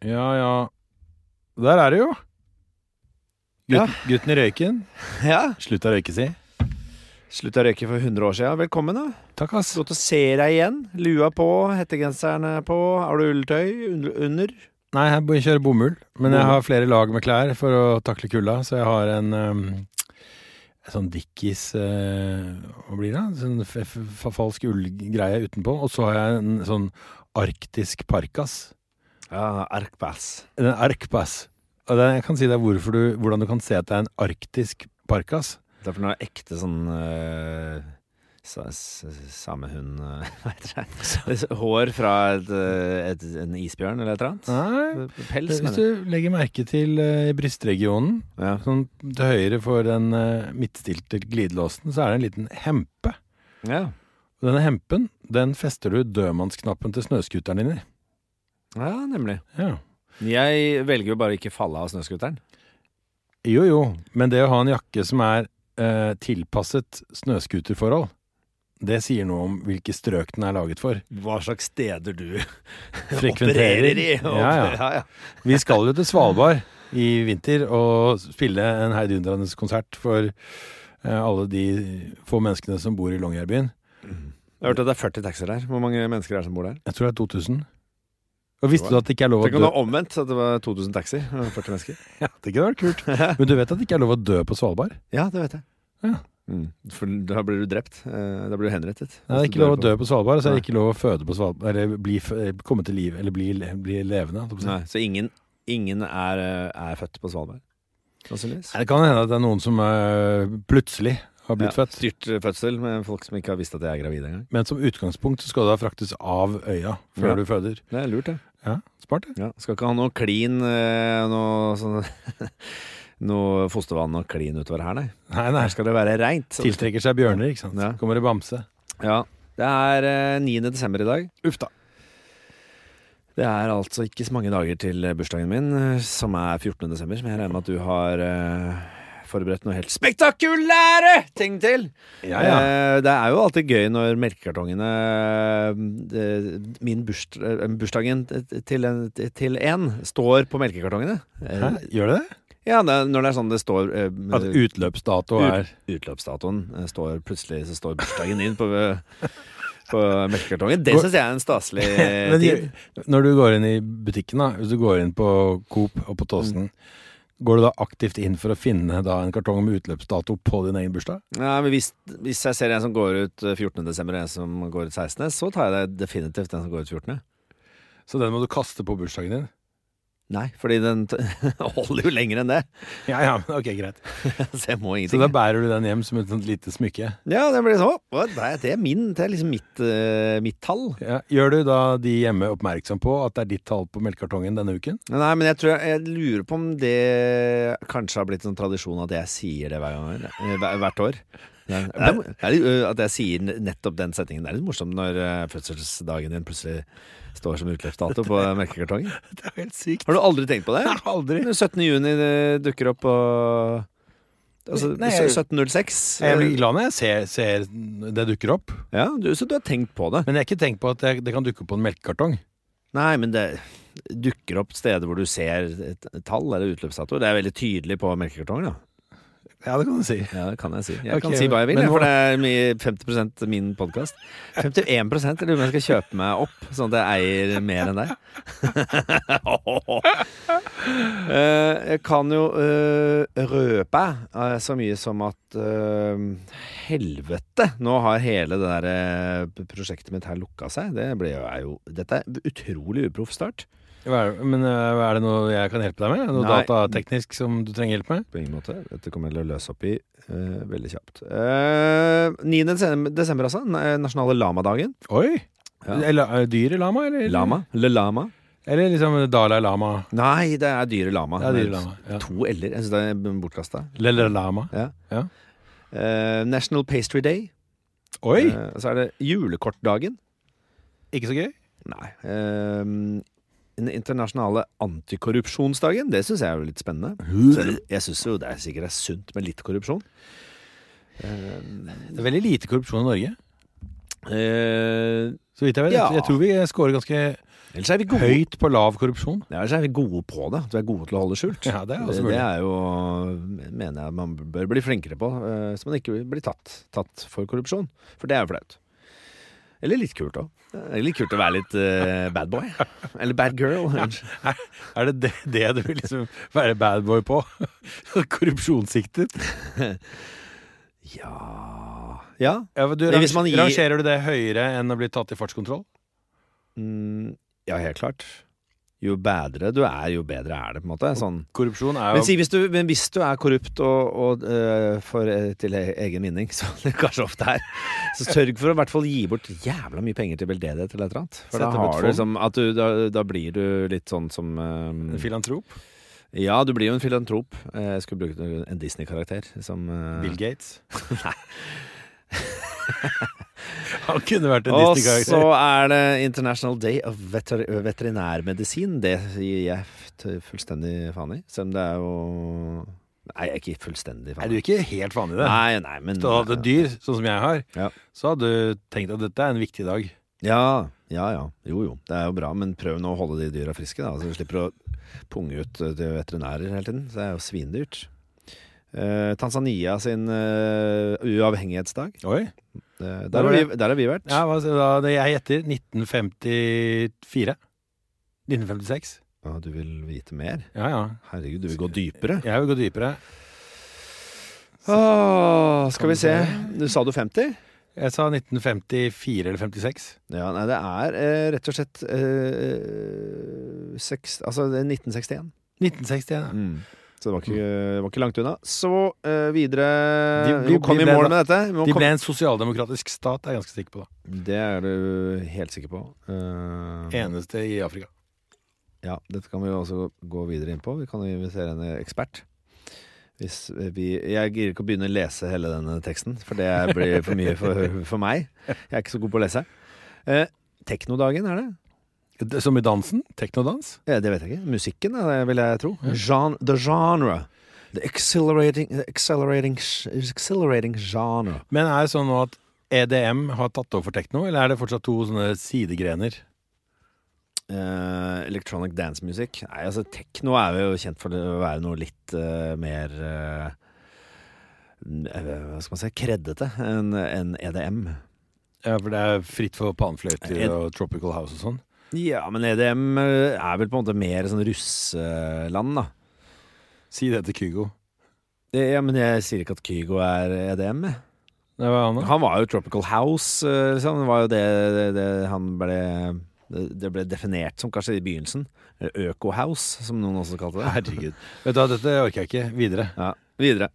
Ja, ja. Der er det jo. Ja. Gutten i røyken. Ja. Slutta å røyke, si. Slutta å røyke for 100 år siden. Velkommen, da. Takk, ass. Godt å se deg igjen. Lua på, hettegenseren er på. Har du ulltøy under? Nei, jeg bør kjøre bomull. Men jeg har flere lag med klær for å takle kulda, så jeg har en um, sånn Dickies eh, Hva blir det? Sånn falsk ullgreie utenpå. Og så har jeg en sånn arktisk parkas. Ja, Arkpass. En arkpass. Og det, jeg kan si deg du, hvordan du kan se at det er en arktisk parkas. Det er for noe ekte sånn uh, sa, Samehund uh, Hva heter det? Hår fra et, eh, et, en isbjørn eller et eller annet? Nei, Pels, hvis mener jeg. du legger merke til uh, brystregionen, Ja. sånn til høyre for den uh, midtstilte glidelåsen, så er det en liten hempe. ja. Denne hempen, den fester du dødmannsknappen til snøskuteren din i. Ja, nemlig. Ja. Jeg velger jo bare ikke falle av snøscooteren. Jo jo, men det å ha en jakke som er eh, tilpasset snøscooterforhold, det sier noe om hvilke strøk den er laget for. Hva slags steder du opererer i. Ja, ja. ja, ja. Vi skal jo til Svalbard i vinter og spille en heidundrende konsert for eh, alle de få menneskene som bor i Longyearbyen. Jeg har hørt at det er 40 taxier der. Hvor mange mennesker er det som bor der? Jeg tror det er 2000. Og visste du at det ikke er lov å Tenk om dø? det var omvendt, at det var 2000 taxier og 40 mennesker. Ja, det kunne vært kult. Men du vet at det ikke er lov å dø på Svalbard? Ja, det vet jeg. Ja. Mm. For da blir du drept. Eh, Da blir du henrettet. Nei, det er ikke lov å dø på Svalbard, så er det ikke lov å føde på Svalbard, eller bli, eh, komme til liv, eller bli, bli levende. holdt jeg på å si. Nei, så ingen, ingen er, eh, er født på Svalbard? Sannsynligvis. Nei, Det kan hende at det er noen som eh, plutselig har blitt Ja, født. Styrt eh, fødsel med folk som ikke har visst at de er gravide engang. Men som utgangspunkt så skal du da fraktes av øya før Ja. du føder. Det er lurt, det. Ja, smart. Ja. Skal ikke ha noe klin eh, Noe sånn Noe fostervann og klin utover her, nei. Nei, nei. Her skal det være reint. Tiltrekker seg bjørner, ikke sant. Ja. Kommer det bamse. Ja. Det er eh, 9. desember i dag. Uff da. Det er altså ikke så mange dager til bursdagen min, eh, som er 14. desember. som jeg regner med at du har eh, forberedt noe helt spektakulære ting til. Ja, ja. Eh, det er jo alltid gøy når melkekartongene eh, Min burst, eh, bursdagen til en, til en står på melkekartongene. Eh, Hæ? Gjør det det? Ja, det, når det er sånn det står eh, At utløpsdato ut- er Utløpsdatoen eh, står plutselig så står bursdagen din på, på melkekartongen. Det syns jeg er en staselig eh, tid. Når du går inn i butikken, da, hvis du går inn på Coop og på Tåsen, går du da aktivt inn for å finne en kartong med utløpsdato på din egen bursdag? Ja, men hvis, hvis jeg ser en som går ut eh, 14. desember og en som går ut 16., så tar jeg det definitivt den som går ut 14. Så den må du kaste på bursdagen din? Nei, fordi den holder jo lenger enn det. Ja, ja, men ok, greit. Så jeg må Så da bærer du den hjem som et sånt lite smykke? Ja, det blir sånn. Det er, min, det er liksom mitt, uh, mitt tall. Ja. Gjør du da de hjemme oppmerksom på at det er ditt tall på melkekartongen denne uken? Nei, men jeg tror jeg, jeg lurer på om det kanskje har blitt sånn tradisjon at jeg sier det hver gang, eh, hvert år. Det er, det er, at jeg sier nettopp den setningen. Det er litt morsomt når eh, fødselsdagen din plutselig står som utløpsdato på melkekartongen. Det er helt sykt. Har du aldri tenkt på det? Nei, Aldri. Når 17. juni dukker opp på Altså, Nei, jeg- 1706. Jeg blir glad når jeg ser, ser det dukker opp. Ja, du, så du har tenkt på det? Men jeg har ikke tenkt på at det, det kan dukke opp på en melkekartong. Nei, men det dukker opp steder hvor du ser et tall eller utløpsdato. Det er veldig tydelig på melkekartongen, da. Ja, det kan du si. Ja, det kan jeg si. Jeg okay, kan si hva jeg vil, men for det er mye- 50% min podkast. 51 eller om jeg skal kjøpe meg opp, sånn at jeg eier mer enn deg. Eh, jeg kan jo eh, røpe eh, så mye som at helvete, nå har hele det der prosjektet mitt her lukka seg. Det ble er jo Dette er utrolig uproff start. Hva er, men hva er det noe jeg kan hjelpe deg med? Noe Nei. datateknisk som du trenger hjelp med? På ingen måte. Dette kommer jeg til å løse opp i eh, veldig kjapt. Eh, 9. desem- desember, altså. na- Nasjonale lamadagen. Oi! Ja. Eller, er det dyret lama, eller? Lama. Le Lama. Eller liksom Dalai Lama? Nei, det er dyre lama. Det er dyre lama, ja. To l-er. Jeg syns det er bortkasta. Lele Lama? Eh, National Pastry Day. Oi! Uh, så er det julekortdagen. Ikke så gøy? Nei. Eh, den internasjonale antikorrupsjonsdagen. Det syns jeg er jo litt spennende. Jeg syns jo det er sikkert er sunt med litt korrupsjon. Det er veldig lite korrupsjon i Norge. eh, Så vidt jeg vet. Ja. Jeg tror vi scorer ganske er vi gode Høyt på lav korrupsjon. Ja, ellers er vi gode på det. At vi er gode til å holde skjult. Ja, det er det, det er jo mener jeg man bør bli flinkere på, eh, så man ikke blir tatt, tatt for korrupsjon. For det er jo flaut. Eller litt kult òg. Litt kult å være litt uh, bad boy. Eller bad girl. Er det det, det du vil liksom være bad boy på? Korrupsjonssiktet? Ja Ja. Ja, du, Rangerer du det høyere enn å bli tatt i fartskontroll? Mm, ja, helt klart. Jo bedre du er, jo bedre er det, på en måte. Sånn. Korrupsjon er Men, jo si, hvis, du, men hvis du er korrupt og, og uh, for, eh, til e- egen vinning, som det kanskje ofte er, så sørg for å i hvert fall gi bort jævla mye penger til veldedighet eller et eller annet. For da, du liksom du, da, da blir du litt sånn som um, en filantrop. Ja, du blir jo en filantrop. Jeg skulle bruke en Disney-karakter som uh, Bill Gates. Han kunne vært en Og så er det International Day of Veter Veterinærmedisin. Det gir jeg fullstendig faen i. Selv om det er jo Nei, jeg er ikke fullstendig fan. faen du er ikke helt fan i det. Nei, nei, men Hvis du hadde dyr, sånn som jeg har, Ja. så hadde du tenkt at dette er en viktig dag. Ja, ja, ja. Jo, jo. Det er jo bra, men prøv nå å holde de dyra friske, da. Så du slipper å punge ut eh, til veterinærer hele tiden. Så det er jo svindyrt. Eh, Tanzania sin uh, uavhengighetsdag. Oi. Eh, der, har vi, der har vi vært. Ja, da, jeg gjetter 1954. 1956. Ja, du vil vite mer? Ja, ja. Herregud, du vil gå dypere? Jeg vil gå dypere. Åh, skal vi se. se? Du sa du 50? Jeg sa 1954 eller 56. Ja, nei, det er eh, rett og slett eh, seks, Altså det er 1961. 1961, ja. Mm. Så det var ikke, det var ikke langt unna. Så uh, videre De- Vi de komme i mål med dette. Vi De ble en sosialdemokratisk stat, er jeg ganske sikker på. da Det er du helt sikker på. Uh, Eneste i Afrika. ja, dette kan vi jo også gå videre inn på. Vi kan invitere en ekspert. Hvis vi, jeg gidder ikke å begynne å lese hele denne teksten, for det blir for mye for, for meg. Jeg er ikke så god på å lese. Eh, Teknodagen, er det? Som i dansen? Teknodans? Ja, det vet jeg ikke. Musikken, det vil jeg tro. Gen the genre. The accelerating, accelerating, accelerating genre. Men er det sånn nå at EDM har tatt over for tekno, eller er det fortsatt to sånne sidegrener? Uh, electronic dance music. Nei, altså Tekno er jo kjent for å være noe litt uh, mer eh, Hva skal man si kreddete enn enn E EDM. Ja, for det er fritt for panfløyter og Tropical House og sånn. Ja, men EDM eh, er vel på en måte mer sånn russeland, da. Si det til Kygo. Ja, men jeg sier ikke at Kygo er EDM. jeg. Det var han da. Han var jo Tropical House, eh, liksom. Det var jo det, det, det han ble det ble definert som kanskje i begynnelsen. Eller Øko-house, som noen også kalte det. Herregud. Vet du hva, dette orker jeg ikke. Videre. Ja, videre.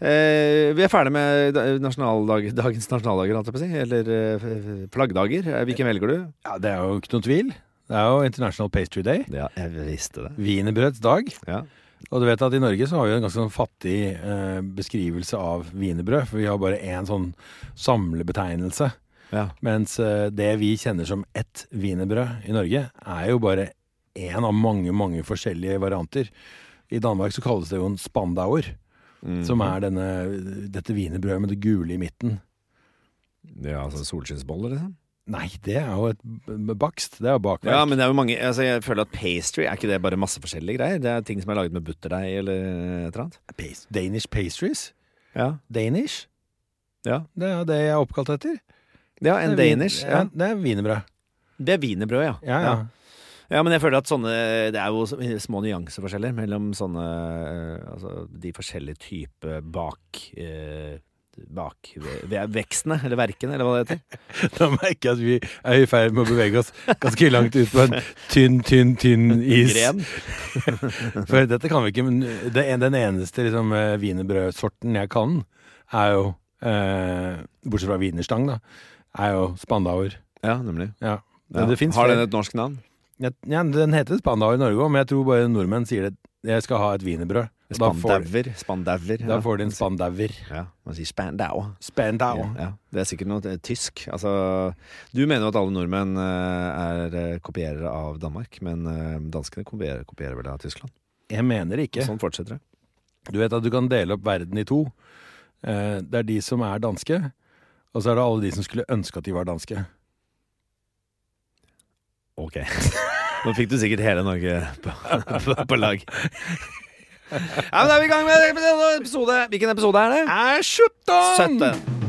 Eh, vi er ferdig med nasjonaldag, dagens nasjonaldager, si. Eller eh, flaggdager. Eh, Hvilken velger du? Ja, Det er jo ikke noen tvil. Det er jo International Pastry Day. Ja, jeg visste det. Wienerbrøds dag. Ja. Og du vet at i Norge så har vi en ganske sånn fattig eh, beskrivelse av wienerbrød. For vi har bare én sånn samlebetegnelse. Ja. Mens eh, det vi kjenner som ett wienerbrød i Norge, er jo bare én av mange, mange forskjellige varianter. I Danmark så kalles det jo en spandauer, Mhm. som er denne, dette wienerbrødet med det gule i midten. Ja, altså solskinnsboller, liksom? Nei, det er jo et bakst. Det er jo bakverk. Ja, men det er jo mange altså Jeg føler at pastry, er ikke det bare masse forskjellige greier? Det er ting som er laget med butterdeig eller et eller annet? Danish pastries? Ja. Danish? Ja, Det er det jeg er oppkalt etter. ja en Det er danish. Ja, Ja. det er wienerbrød. Det er wienerbrød, ja. Ja, ja. Ja, men jeg føler at sånne Det er jo små nyanseforskjeller mellom sånne eh, Altså de forskjellige typer bak eh, Bakvekstene, eller verkene, eller hva det heter. Da merker jeg at vi er i ferd med å bevege oss ganske langt ut på en tynn, tynn, tynn is. Gren. For dette kan vi ikke men Den eneste liksom, eh, wienerbrødsorten jeg kan, er jo eh, Bortsett fra wienerstang, da. Er jo spandauer. Ja, nemlig. Ja. Ja. Har den et norsk navn? Ja, den heter spandau i Norge òg, men jeg tror bare nordmenn sier det. Jeg skal ha et wienerbrød. Og Da Spandauer. Spandauer. da får de en spandauer. Ja, man sier spandau. Spandau. Ja, ja. Det er sikkert noe eh, tysk. Altså, du mener jo at alle nordmenn eh, er eh, kopierere av Danmark, men danskene kopierer, kopierer vel av Tyskland. Jeg mener ikke. Sånn fortsetter det. Du vet at du kan dele opp verden i to. Det er de som er danske, og så er det alle de som skulle ønske at de var danske. Ok. Nå fikk du sikkert hele Norge på, på, på lag. Ja, men Da er vi i gang med episode. Hvilken episode er det? Er 17! 17.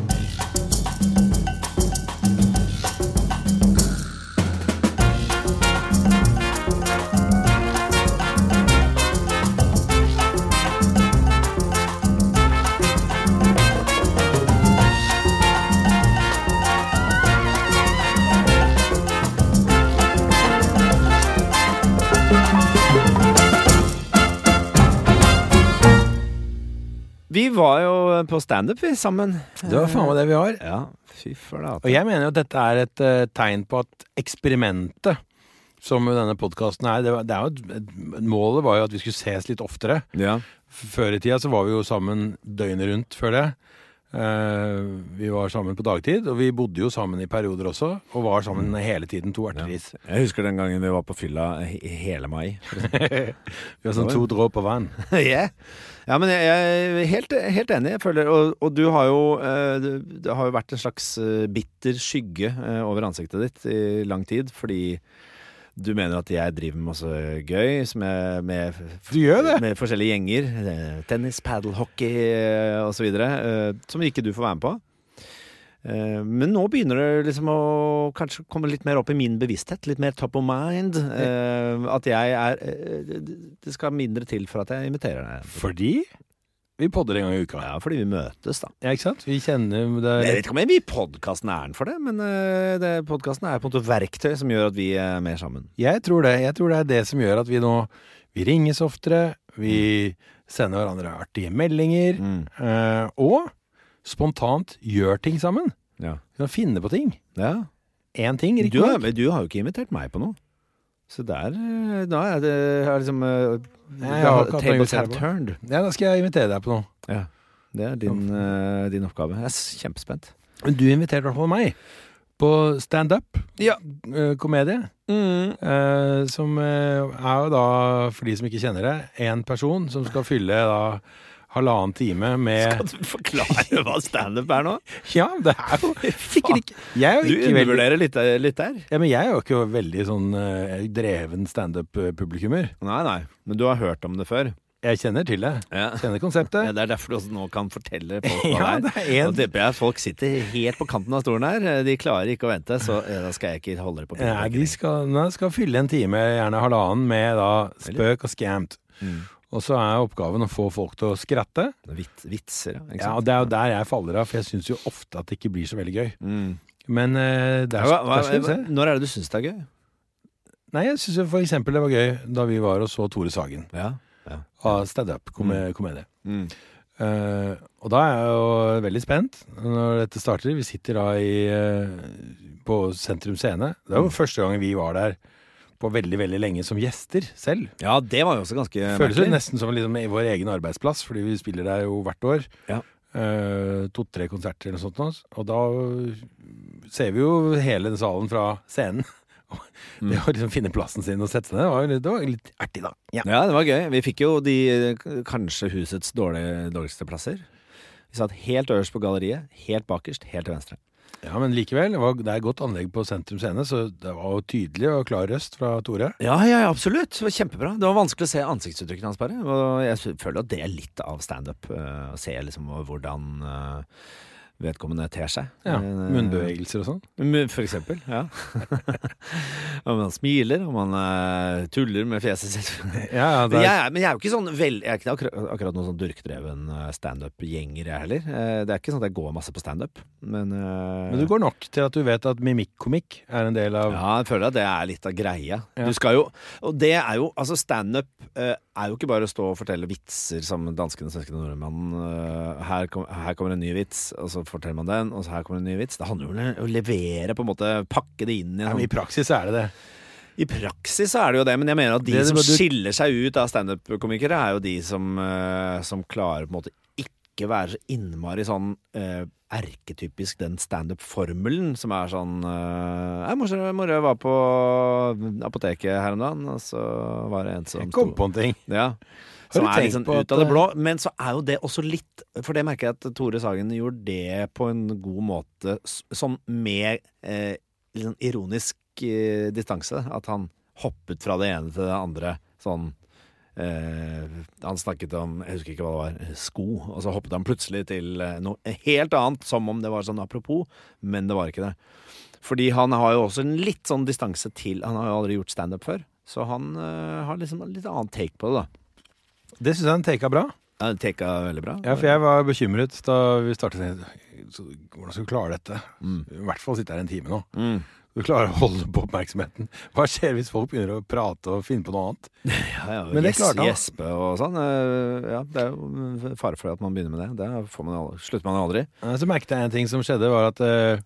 Vi var jo på standup, sammen. Det var faen meg det vi var. Ja, fy flate. Og jeg mener jo at dette er et uh, tegn på at eksperimentet som denne podkasten er, det, var, det er et, Målet var jo at vi skulle ses litt oftere. Ja. Før i tida så var vi jo sammen døgnet rundt før det. Eh, vi var sammen på dagtid, og vi bodde jo sammen i perioder også. Og var sammen hele tiden, to erteris. Jeg husker den gangen vi var på fylla I hele mai. Vi var sånn to dråper vann. yeah. Ja, men jeg er helt, helt enig. Jeg føler, og, og du har jo eh, Det har jo vært en slags eh, bitter skygge over ansiktet ditt i lang tid, fordi du mener at jeg driver med masse gøy med, det? med forskjellige gjenger. eh, Tennis, padelhockey hockey osv. eh, Som ikke du får være med på. Eh, Men nå begynner det liksom å kanskje komme litt mer opp i min bevissthet. Litt mer top of mind. eh, At jeg er eh, det- Det skal mindre til for at jeg inviterer deg. Fordi vi podder en gang i uka. Ja, fordi vi møtes, da. Ja, ikke sant? Vi kjenner det Jeg vet ikke om jeg vil podkasten æren for det, men uh, podkasten er på en måte verktøy som gjør at vi er mer sammen. Jeg tror det. Jeg tror det er det som gjør at vi nå Vi ringes oftere, vi sender hverandre artige meldinger, eh, og spontant gjør ting sammen. Ja. Vi kan finne på ting. ja. Én ting, Du, riktig har, nok. men du har jo ikke invitert meg på noe. Så der eh, Da er det er liksom uh, Tables have turned. Ja, da skal jeg invitere deg på noe. Ja. Det er din, uh, din oppgave. Jeg er kjempespent. Men du inviterte i hvert fall meg på standup. Ja. eh, komedie. Eh, som eh, er jo da, for de som ikke kjenner det, én person som skal fylle da halvannen time med Skal du forklare hva standup er nå? Ja, det er jo sikkert ikke Jeg er jo Du ikke undervurderer litt, eh, litt der. ja, men jeg er jo ikke veldig sånn uh, dreven standup-publikummer. Nei, nei. Men du har hørt om det før? Jeg kjenner til det. Ja. Kjenner konseptet. Det er derfor du også nå kan fortelle folk hva Ja, det er. en- Nå tipper jeg folk sitter helt på kanten av stolen her. De klarer ikke å vente, så eh, da skal jeg ikke holde det på Nei, de skal, skal fylle en time, gjerne halvannen, med da spøk og scamt. Mm. Og så er oppgaven å få folk til å skratte. Vit, vitser, ja. Ja, og? Det er jo der jeg faller av, for jeg syns jo ofte at det ikke blir så veldig gøy. Mm. Men uh, det er, Hva, hva, der se. når er det du syns det er gøy? Nei, jeg syns for eksempel det var gøy da vi var og så Tore Sagen Ja. av standup-komedie. Mm. Uh, og da er jeg jo veldig spent når dette starter. Vi sitter da i, uh, på Sentrum Scene. Det er jo Mm. første gang vi var der på veldig veldig lenge som gjester selv. ja, det var jo også ganske Føles jo merkelig. nesten som liksom i vår egen arbeidsplass, fordi vi spiller der jo hvert år. Ja. Uh, To-tre konserter eller noe sånt. Og da ser vi jo hele den salen fra scenen. Mm. Det å liksom finne plassen sin og sette seg ned, det var, litt- det var litt artig, da. Ja. Ja, det var gøy. Vi fikk jo de eh, kanskje husets dårlige, dårligste plasser. Vi satt helt øverst på galleriet, helt bakerst, helt til venstre. Ja, men likevel. Det, var, det er godt anlegg på Sentrum Scene, så det var jo tydelig og klar røst fra Tore. Ja, ja, absolutt. Det var kjempebra. Det var vanskelig å se ansiktsuttrykkene hans bare. Og jeg føler at det er litt av standup. eh, Å se liksom hvordan eh, vedkommende ter seg. Ja, Eh, Munnbevegelser og sånn. For eksempel, ja. om han smiler, om han uh, tuller med fjeset sitt. Ja, er, jeg, men jeg er jo ikke sånn vel, Jeg er ikke akkurat, akkurat noen sånn durkdreven eh, standup-gjenger, jeg heller. Eh, Det er ikke sånn at jeg går masse på standup, men uh... men du går nok til at du vet at mimikkomikk er en del av Ja, jeg føler at det er litt av greia. Ja. Du skal jo Og det er jo Altså, standup uh, er jo ikke bare å stå og fortelle vitser som danskene, svenskene, nordmannen. Eh, her, kom, her kommer en ny vits, og så forteller man den, og så her kommer en ny vits. Det handler jo om å levere, på en måte, pakke det inn i ja, men I sånn praksis er det det. I praksis er det jo det, men jeg mener at de Det- det som du- skiller seg ut av standup-komikere, er jo de som, uh, som klarer på en måte ikke være så innmari sånn uh, erketypisk den standup-formelen som er sånn uh, Jeg moro, jeg var på apoteket her om dagen, og så var det en som Jeg kom på en ting. ja. Som er litt sånn ut av det blå. Men så er jo det også litt For det merker jeg at Tore Sagen gjorde det på en god måte, sånn med eh, litt sånn ironisk eh, distanse. At han hoppet fra det ene til det andre. Sånn eh, Han snakket om Jeg husker ikke hva det var. Sko. Og så hoppet han plutselig til eh, noe helt annet, som om det var sånn apropos, men det var ikke det. Fordi han har jo også en litt sånn distanse til Han har jo aldri gjort standup før, så han eh, har liksom en litt annen take på det, da. Det syns jeg den teka bra. Ja, Teka veldig bra. Ja, for jeg var bekymret da vi startet. Så, hvordan skal du klare dette? Mm. I hvert fall sitte her en time nå. Mm. Du klarer å holde på oppmerksomheten. Hva skjer hvis folk begynner å prate og finne på noe annet? Ja, ja, Men det klarte han. Gjespe og sånn. eh, Ja, det er jo fare for at man begynner med det. Det får man slutter man aldri. Eh, Så merket jeg en ting som skjedde, var at uh,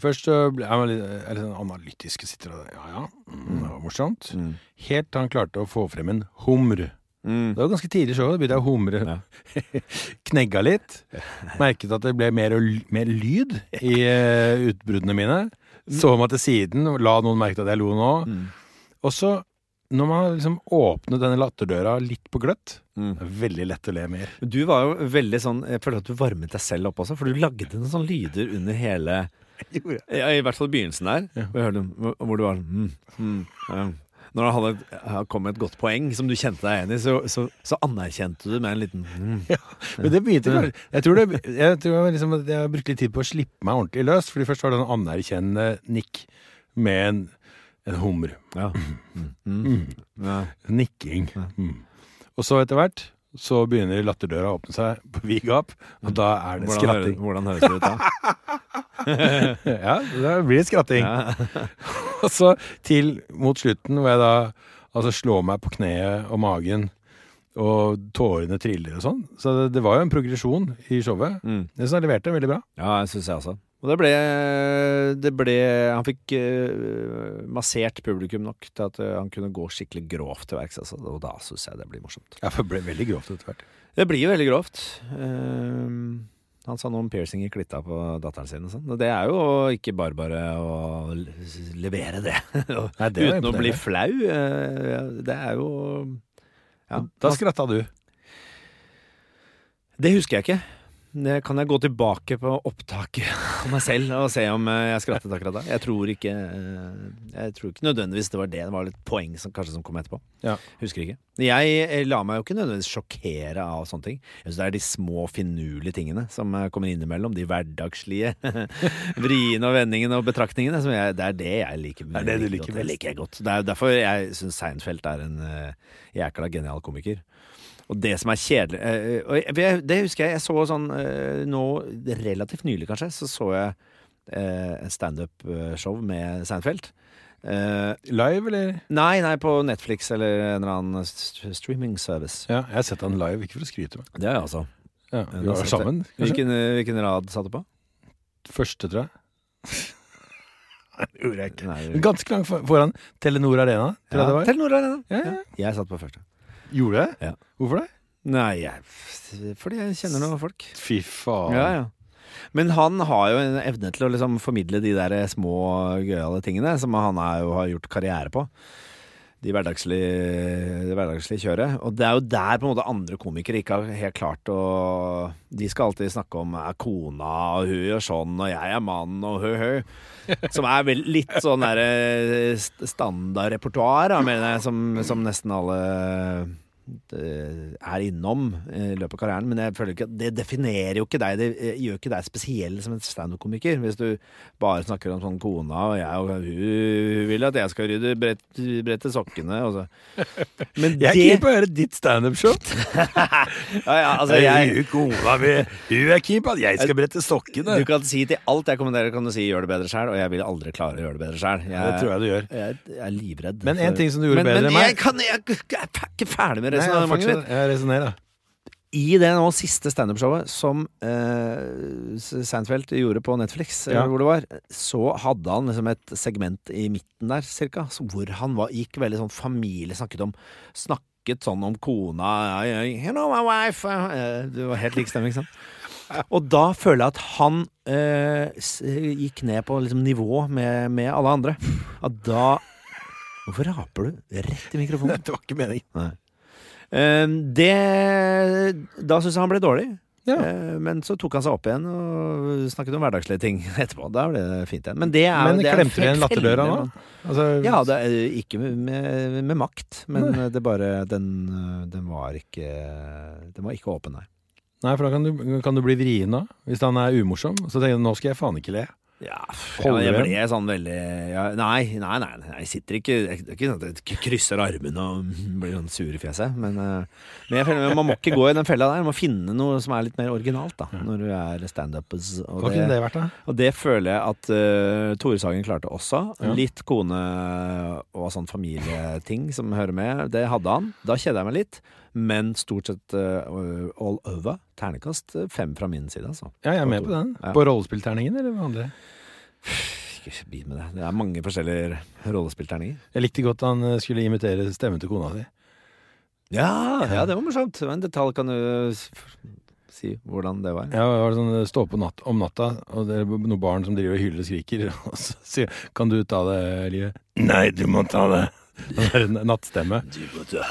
Først så ble jeg litt, jeg litt sånn analytisk, sitter og Ja ja, mm, det var morsomt. Mm. Helt til han klarte å få frem en humr. Mm. Det var ganske tidlig i showet. Da begynte jeg å humre. Ja. Knegga litt. Merket at det ble mer, mer lyd i uh, utbruddene mine. Så meg til siden, la noen merke til at jeg lo nå. Mm. Og så, når man har liksom åpnet denne latterdøra litt på gløtt, Mm. veldig lett å le mer. Du var jo veldig sånn Jeg føler at du varmet deg selv opp også, for du lagde noen sånne lyder under hele ja, I hvert fall begynnelsen der. Ja. Hvor, du var mm, mm, ja. Når han hadde, kommet kom med et godt poeng som du kjente deg igjen i, så, så, så anerkjente du med en liten mm. Men det begynte vel- Jeg tror, det, jeg, tror jeg, liksom, jeg har brukt litt tid på å slippe meg ordentlig løs. Fordi først var det en anerkjennende nikk med en, en hummer. Ja. Mm. Mm. Mm. ja. Nikking. Mm. Og så etter hvert så begynner latterdøra å åpne seg på vid gap, og da er det Hvordan, hører, skratting. hvordan høres det ut da? ja, da blir det skratting. Ja. Og så til mot slutten, hvor jeg da altså slår meg på kneet og magen, og tårene triller og sånn. Så det, det var jo en progresjon i showet. Mm. Jeg synes han leverte veldig bra. Ja, jeg syns jeg også. Og det ble, det ble Han fikk eh, massert publikum nok til at eh, han kunne gå skikkelig grovt til verks. Altså. Og da syns jeg det blir morsomt. Ja, for det ble veldig grovt etter hvert. Det blir veldig grovt. Eh, han sa noe om piercing i klitta på datteren sin. Og sånn. Det er jo ikke bare bare å levere det. Nei, det Uten å bli flau. Det er jo ja, Da skratta du. Det husker jeg ikke. Kan jeg gå tilbake på opptaket av meg selv og se om eh, jeg skrattet akkurat da. Jeg tror ikke eh, Jeg tror ikke nødvendigvis det var det. Det var litt poeng som kanskje som kom etterpå. Ja. Husker ikke. Jeg la lar meg jo ikke nødvendigvis sjokkere av sånne ting. Jeg synes Det er de små, finurlige tingene som eh, kommer innimellom. De hverdagslige vriene og vendingene og betraktningene. Som jeg, det er det jeg liker. Det er det du liker. Det liker jeg godt. Det er derfor jeg syns Seinfeld er en jækla genial komiker. Og det som er kjedelig eh, jeg, Det husker jeg jeg så sånn eh, nå relativt nylig, kanskje, så så jeg eh, standup-show med Seinfeld. Eh, Live, eller? nei, nei, på Netflix eller en eller annen st streaming service. Ja, jeg har sett han live, ikke for å skryte med. Det har jeg altså. Ja, Ja, vi var sammen, kanskje? Hvilken, eh, hvilken rad satte du på? Første, tror jeg. Det gjorde jeg ikke. Nei, Ganske langt foran Telenor Arena, var. Telenor Arena. Ja, Ja, ja. Jeg satt på første. Gjorde det? Ja. Hvorfor det? Nei, jeg, fordi jeg kjenner noen folk. Fy faen. Ja, ja. Men han har jo en evne til å liksom formidle de der små gøyale tingene som han jo har gjort karriere på. De hverdagslige, det hverdagslige kjøret. Og det er jo der på en måte andre komikere ikke har helt klart å De skal alltid snakke om er kona, og hun gjør sånn, og jeg er mann, og hø, hø. Som er vel litt sånn derre standardrepertoar, da, mener jeg, som, som nesten alle eh, er innom i løpet av karrieren, men jeg føler ikke at det definerer jo ikke deg. Det eh, gjør ikke deg spesiell som en standup-komiker. Hvis du bare snakker om sånn kona og jeg og hun, vil at jeg skal rydde brett, brette sokkene. Og så. Men Jeg er det keen på å høre ditt standup-show. ja, ja, altså, jeg, kona mi Hun er keen på at jeg skal brette sokkene. Du kan si til alt jeg kommenterer, kan du si 'gjør det bedre sjæl', og jeg vil aldri klare å gjøre det bedre sjæl. Det tror jeg du gjør. Jeg, jeg er livredd. Men en ting som du gjorde men, bedre men enn meg- jeg, kan, jeg, jeg er ikke ferdig med Resonnerer. I det nå siste standup-showet som uh, Seinfeld gjorde på Netflix, Ja. hvor det var, så hadde han liksom et segment i midten der, cirka, hvor han var, gikk veldig sånn familie, snakket om Snakket sånn om kona You know my wife Du Det var helt lik stemme, ikke sant? Og da føler jeg at han eh, gikk ned på liksom, nivå med, med alle andre. At da Hvorfor raper du rett i mikrofonen? Det var ikke meningen. Nei. Eh, det Da syns jeg han ble dårlig. Ja. Eh, Men så tok han seg opp igjen og snakket om hverdagslige ting etterpå. Da ble det fint igjen. Men det er Men det klemte du igjen latterdøra nå? Altså, Ja, det er ikke med, med, med makt, men Nei. det bare den, øh, den var ikke Den var ikke åpen, nei. Nei, for da kan du, kan du bli vrien da, hvis han er umorsom. Så tenker du nå skal jeg faen ikke le. Ja, jeg ble sånn veldig ja, Nei, nei, nei, nei, jeg sitter ikke Det er ikke sånn at jeg krysser armene og blir sånn sur i fjeset. Men, øh, men jeg føler, man må ikke gå i den fella der. Man må finne noe som er litt mer originalt da når du er standupers. og kunne det vært? Og det føler jeg at uh, Tore Sagen klarte også. Ja. Litt kone og sånn familieting som hører med. Det hadde han. Da kjeder jeg meg litt. Men stort sett uh, all over. Ternekast fem fra min side, altså. Ja, jeg er med på den. Ja. På rollespillterningen eller hva andre? Ikke bli med det. Det er mange forskjellige rollespillterninger. Jeg likte godt han eh, skulle imitere stemmen til kona si. Ja, ja, det var morsomt. En detalj. Kan du si hvordan det var? Ja, det var sånn eh, stå på natt, om natta, og det er noen barn som driver og hyler og skriker, og så sier Kan du ta det, Livet? Nei, du må ta det. Nattstemme.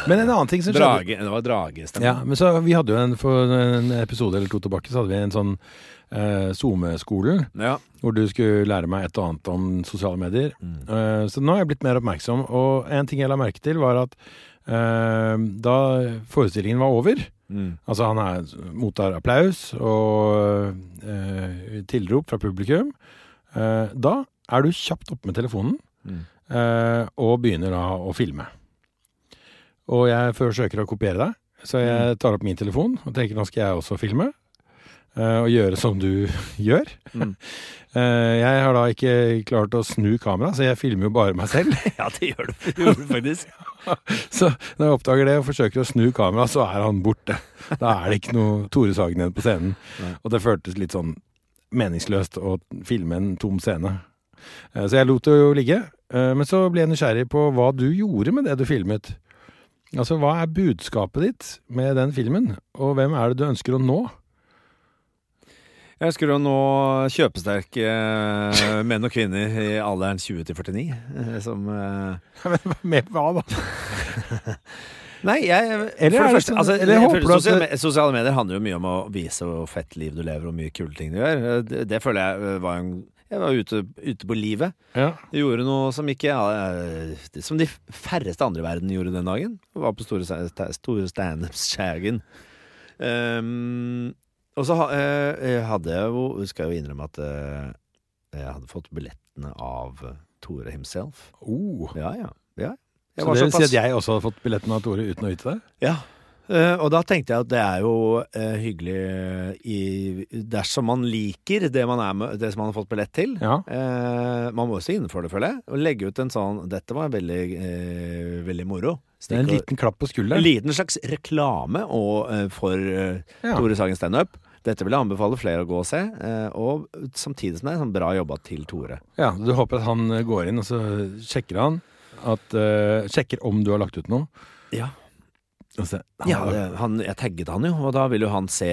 Men en annen ting som skjedde Drage, det var dragestemme. Ja, men så Vi hadde jo en for en episode eller to tilbake Så hadde vi en sånn eh, SoMe-skolen Ja. hvor du skulle lære meg et og annet om sosiale medier. Mm. Eh, så nå har jeg blitt mer oppmerksom, og en ting jeg la merke til, var at eh, da forestillingen var over Mm. Altså han er, mottar applaus og eh, tilrop fra publikum. Eh, da er du kjapt oppe med telefonen Mm. Eh, og begynner da å filme. Og jeg forsøker å kopiere deg, så jeg tar opp min telefon og tenker nå skal jeg også filme. eh, og gjøre som du gjør. Mm. Eh, jeg har da ikke klart å snu kamera, så jeg filmer jo bare meg selv. Ja, det gjør du, det gjør du faktisk. Så når jeg oppdager det og forsøker å snu kamera, så er han borte. Da er det ikke noe Tore Sagen igjen på scenen. Nei. Og det føltes litt sånn meningsløst å filme en tom scene. Så jeg lot det jo ligge. Eh, Men så ble jeg nysgjerrig på hva du gjorde med det du filmet. Altså, hva er budskapet ditt med den filmen, og hvem er det du ønsker å nå? Jeg ønsker å nå kjøpesterke eh, menn og kvinner i alderen 20 til 49. eh, Som Men Med hva, da? Nei, jeg Eller er første, sånn- altså, eller jeg føler sosiale, det- sosiale medier handler jo mye om å vise hvor fett liv du lever og mye kule ting du gjør. Eh, Det, det føler jeg eh, var en Jeg var ute, ute på livet. Ja. Jeg gjorde noe som ikke ja, Som de færreste andre i verden gjorde den dagen. Jeg var på store, store standups-skjægen. Um, og så eh, jeg hadde jeg jo Skal jeg jo innrømme at eh, jeg hadde fått billettene av Tore himself. Oh. Ja, ja. ja. Så det vil si at jeg også hadde fått billettene av Tore uten å vite det? Ja. Eh, og da tenkte jeg at det er jo uh, hyggelig i, dersom man liker det man, er med, det som man har fått billett til. Ja. Uh, man må også innenfor det, føler jeg. Og legge ut en sånn Dette var veldig, veldig moro. Er en liten klapp på en liten slags reklame og, for Ja. Tore Sagen standup. Dette vil jeg anbefale flere å gå og se. og samtidig som det er sånn bra jobba til Tore. Ja, Du håper at han går inn, og så sjekker han at, Sjekker om du har lagt ut noe. Ja. Og han, Ja, det, han, jeg tagget han jo, og da vil jo han se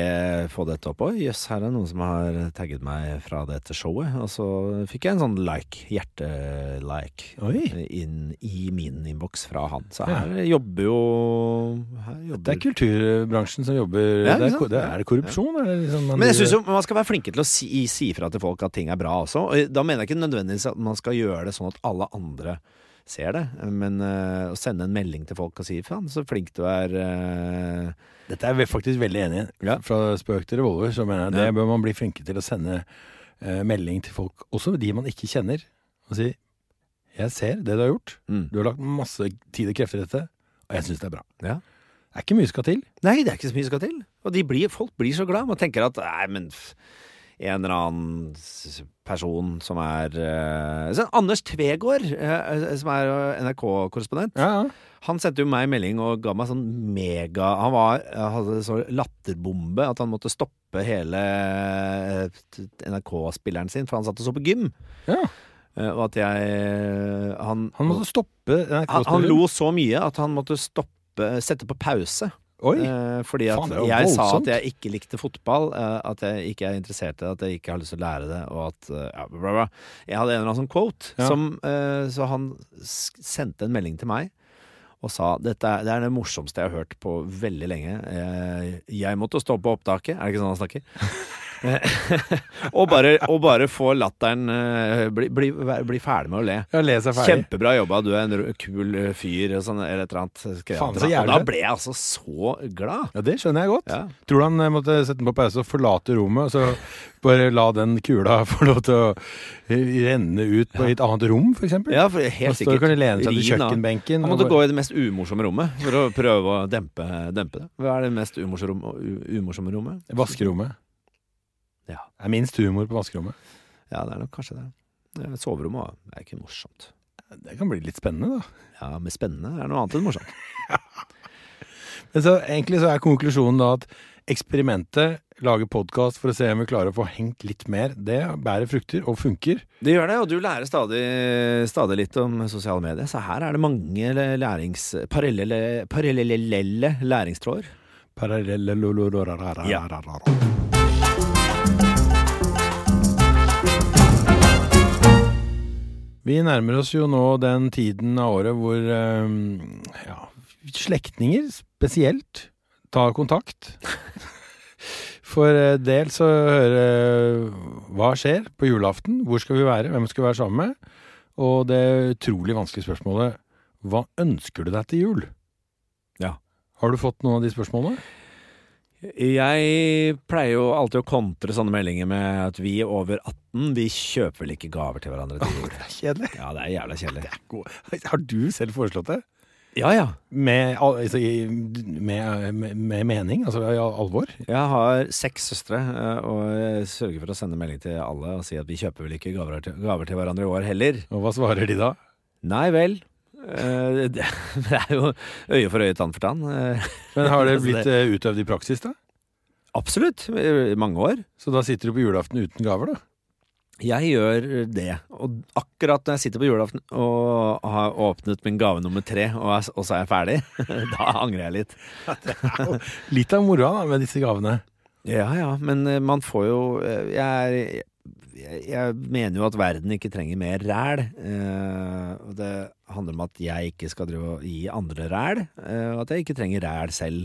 få dette opp òg. Jøss, her er noen som har tagget meg fra dette showet. Og så fikk jeg en sånn like, hjerte-like, inn i min innboks fra han. Så Ja. her jobber jo her jobber. Det er kulturbransjen som jobber Ja, det, er, det er det korrupsjon? Er det liksom Men jeg syns jo man skal være flinke til å si, si fra til folk at ting er bra også. Og da mener jeg ikke nødvendigvis at man skal gjøre det sånn at alle andre ser det, men uh, å sende en melding til folk og si 'faen, så flink du er'. uh... Dette er jeg faktisk veldig enig i. Ja. Fra spøk til revolver så mener jeg det Ja. bør man bli flinke til å sende uh, melding til folk, også de man ikke kjenner, og si 'Jeg ser det du har gjort. mm. Du har lagt masse tid og krefter i dette, og jeg syns det er bra'. Ja. Det er ikke mye skal til. Nei, det er ikke så mye skal til. Og de blir, folk blir så glad. Man tenker at nei, men en eller annen person som er eh, sånn Anders Tvegård, eh, som er eh, NRK-korrespondent, Ja, ja. han sendte jo meg melding og ga meg sånn mega Han var, hadde så latterbombe at han måtte stoppe hele eh, NRK-spilleren sin, for han satt og så på gym. ja. Eh, Og at jeg Han, Han måtte stoppe han, han lo så mye at han måtte stoppe Sette på pause. Oi! Eh, fordi at Faen, jeg sa at jeg ikke likte fotball, eh, at jeg ikke er interessert i det, at jeg ikke har lyst til å lære det, og at eh, ja, bla, bla. Jeg hadde en eller annen sånn quote, Ja. som, eh, så han sendte en melding til meg og sa dette er, det er det morsomste jeg har hørt på veldig lenge. Eh, Jeg måtte stå på opptaket. Er det ikke sånn han snakker? og, bare, og bare få latteren eh, bli, bli, bli ferdig med å le. Ja, er ferdig. Kjempebra jobba, du er en kul eh, fyr, og sånn, eller et eller annet. Faen, så jævlig Og da ble jeg altså så glad. Ja, det skjønner jeg godt. Ja. Tror du han eh, måtte sette den på pause og forlate rommet, og så bare la den kula få lov til å renne ut på et annet rom, eksempel? Ja, for Og helt sikkert. kan de lene seg til kjøkkenbenken. Han måtte bare- gå i det mest umorsomme rommet for å prøve å dempe, dempe det. Hva er det mest umorsomme, umorsomme rommet? Vaskerommet. Ja. Det er minst humor på vaskerommet. Ja, det er nok kanskje det. Soverommet er ikke morsomt. Det kan bli litt spennende, da. Ja, men spennende er noe annet enn morsomt. Men så egentlig så er konklusjonen da at eksperimentet, lage podkast for å se om vi klarer å få hengt litt mer, det bærer frukter og funker. Det gjør det, og du lærer stadig, stadig litt om sosiale medier. Så her er det mange lærings... Parallelle, parallelle læringstråder. Ja. Vi nærmer oss jo nå den tiden av året hvor eh, ja, slektninger spesielt tar kontakt. For eh, dels å høre hva skjer på julaften, hvor skal vi være, hvem skal vi være sammen med? Og det utrolig vanskelige spørsmålet hva ønsker du deg til jul? Ja. Har du fått noen av de spørsmålene? Jeg pleier jo alltid å kontre sånne meldinger med at vi over 18, vi kjøper vel ikke gaver til hverandre til jul. Det er kjedelig. Ja, det er jævla kjedelig. Har du selv foreslått det? Ja, ja. Med, altså, med, med, med mening? Altså i alvor? Jeg har seks søstre, eh, og jeg sørger for å sende melding til alle og si at vi kjøper vel ikke gaver til, gaver til hverandre i år heller. Og hva svarer de da? Nei vel. Eh, Det er jo øye for øye, tann for tann. Eh, Men har det blitt eh, utøvd i praksis, da? Absolutt. I mange år. Så da sitter du på julaften uten gaver, da? Jeg gjør det. Og akkurat når jeg sitter på julaften og har åpnet min gave nummer tre, og, er, og så er jeg ferdig, da angrer jeg litt. Litt av moroa med disse gavene. Ja ja, men man får jo Jeg, er, jeg, jeg mener jo at verden ikke trenger mer ræl. Eh, og det handler om at jeg ikke skal drive og gi andre ræl, eh, og at jeg ikke trenger ræl selv.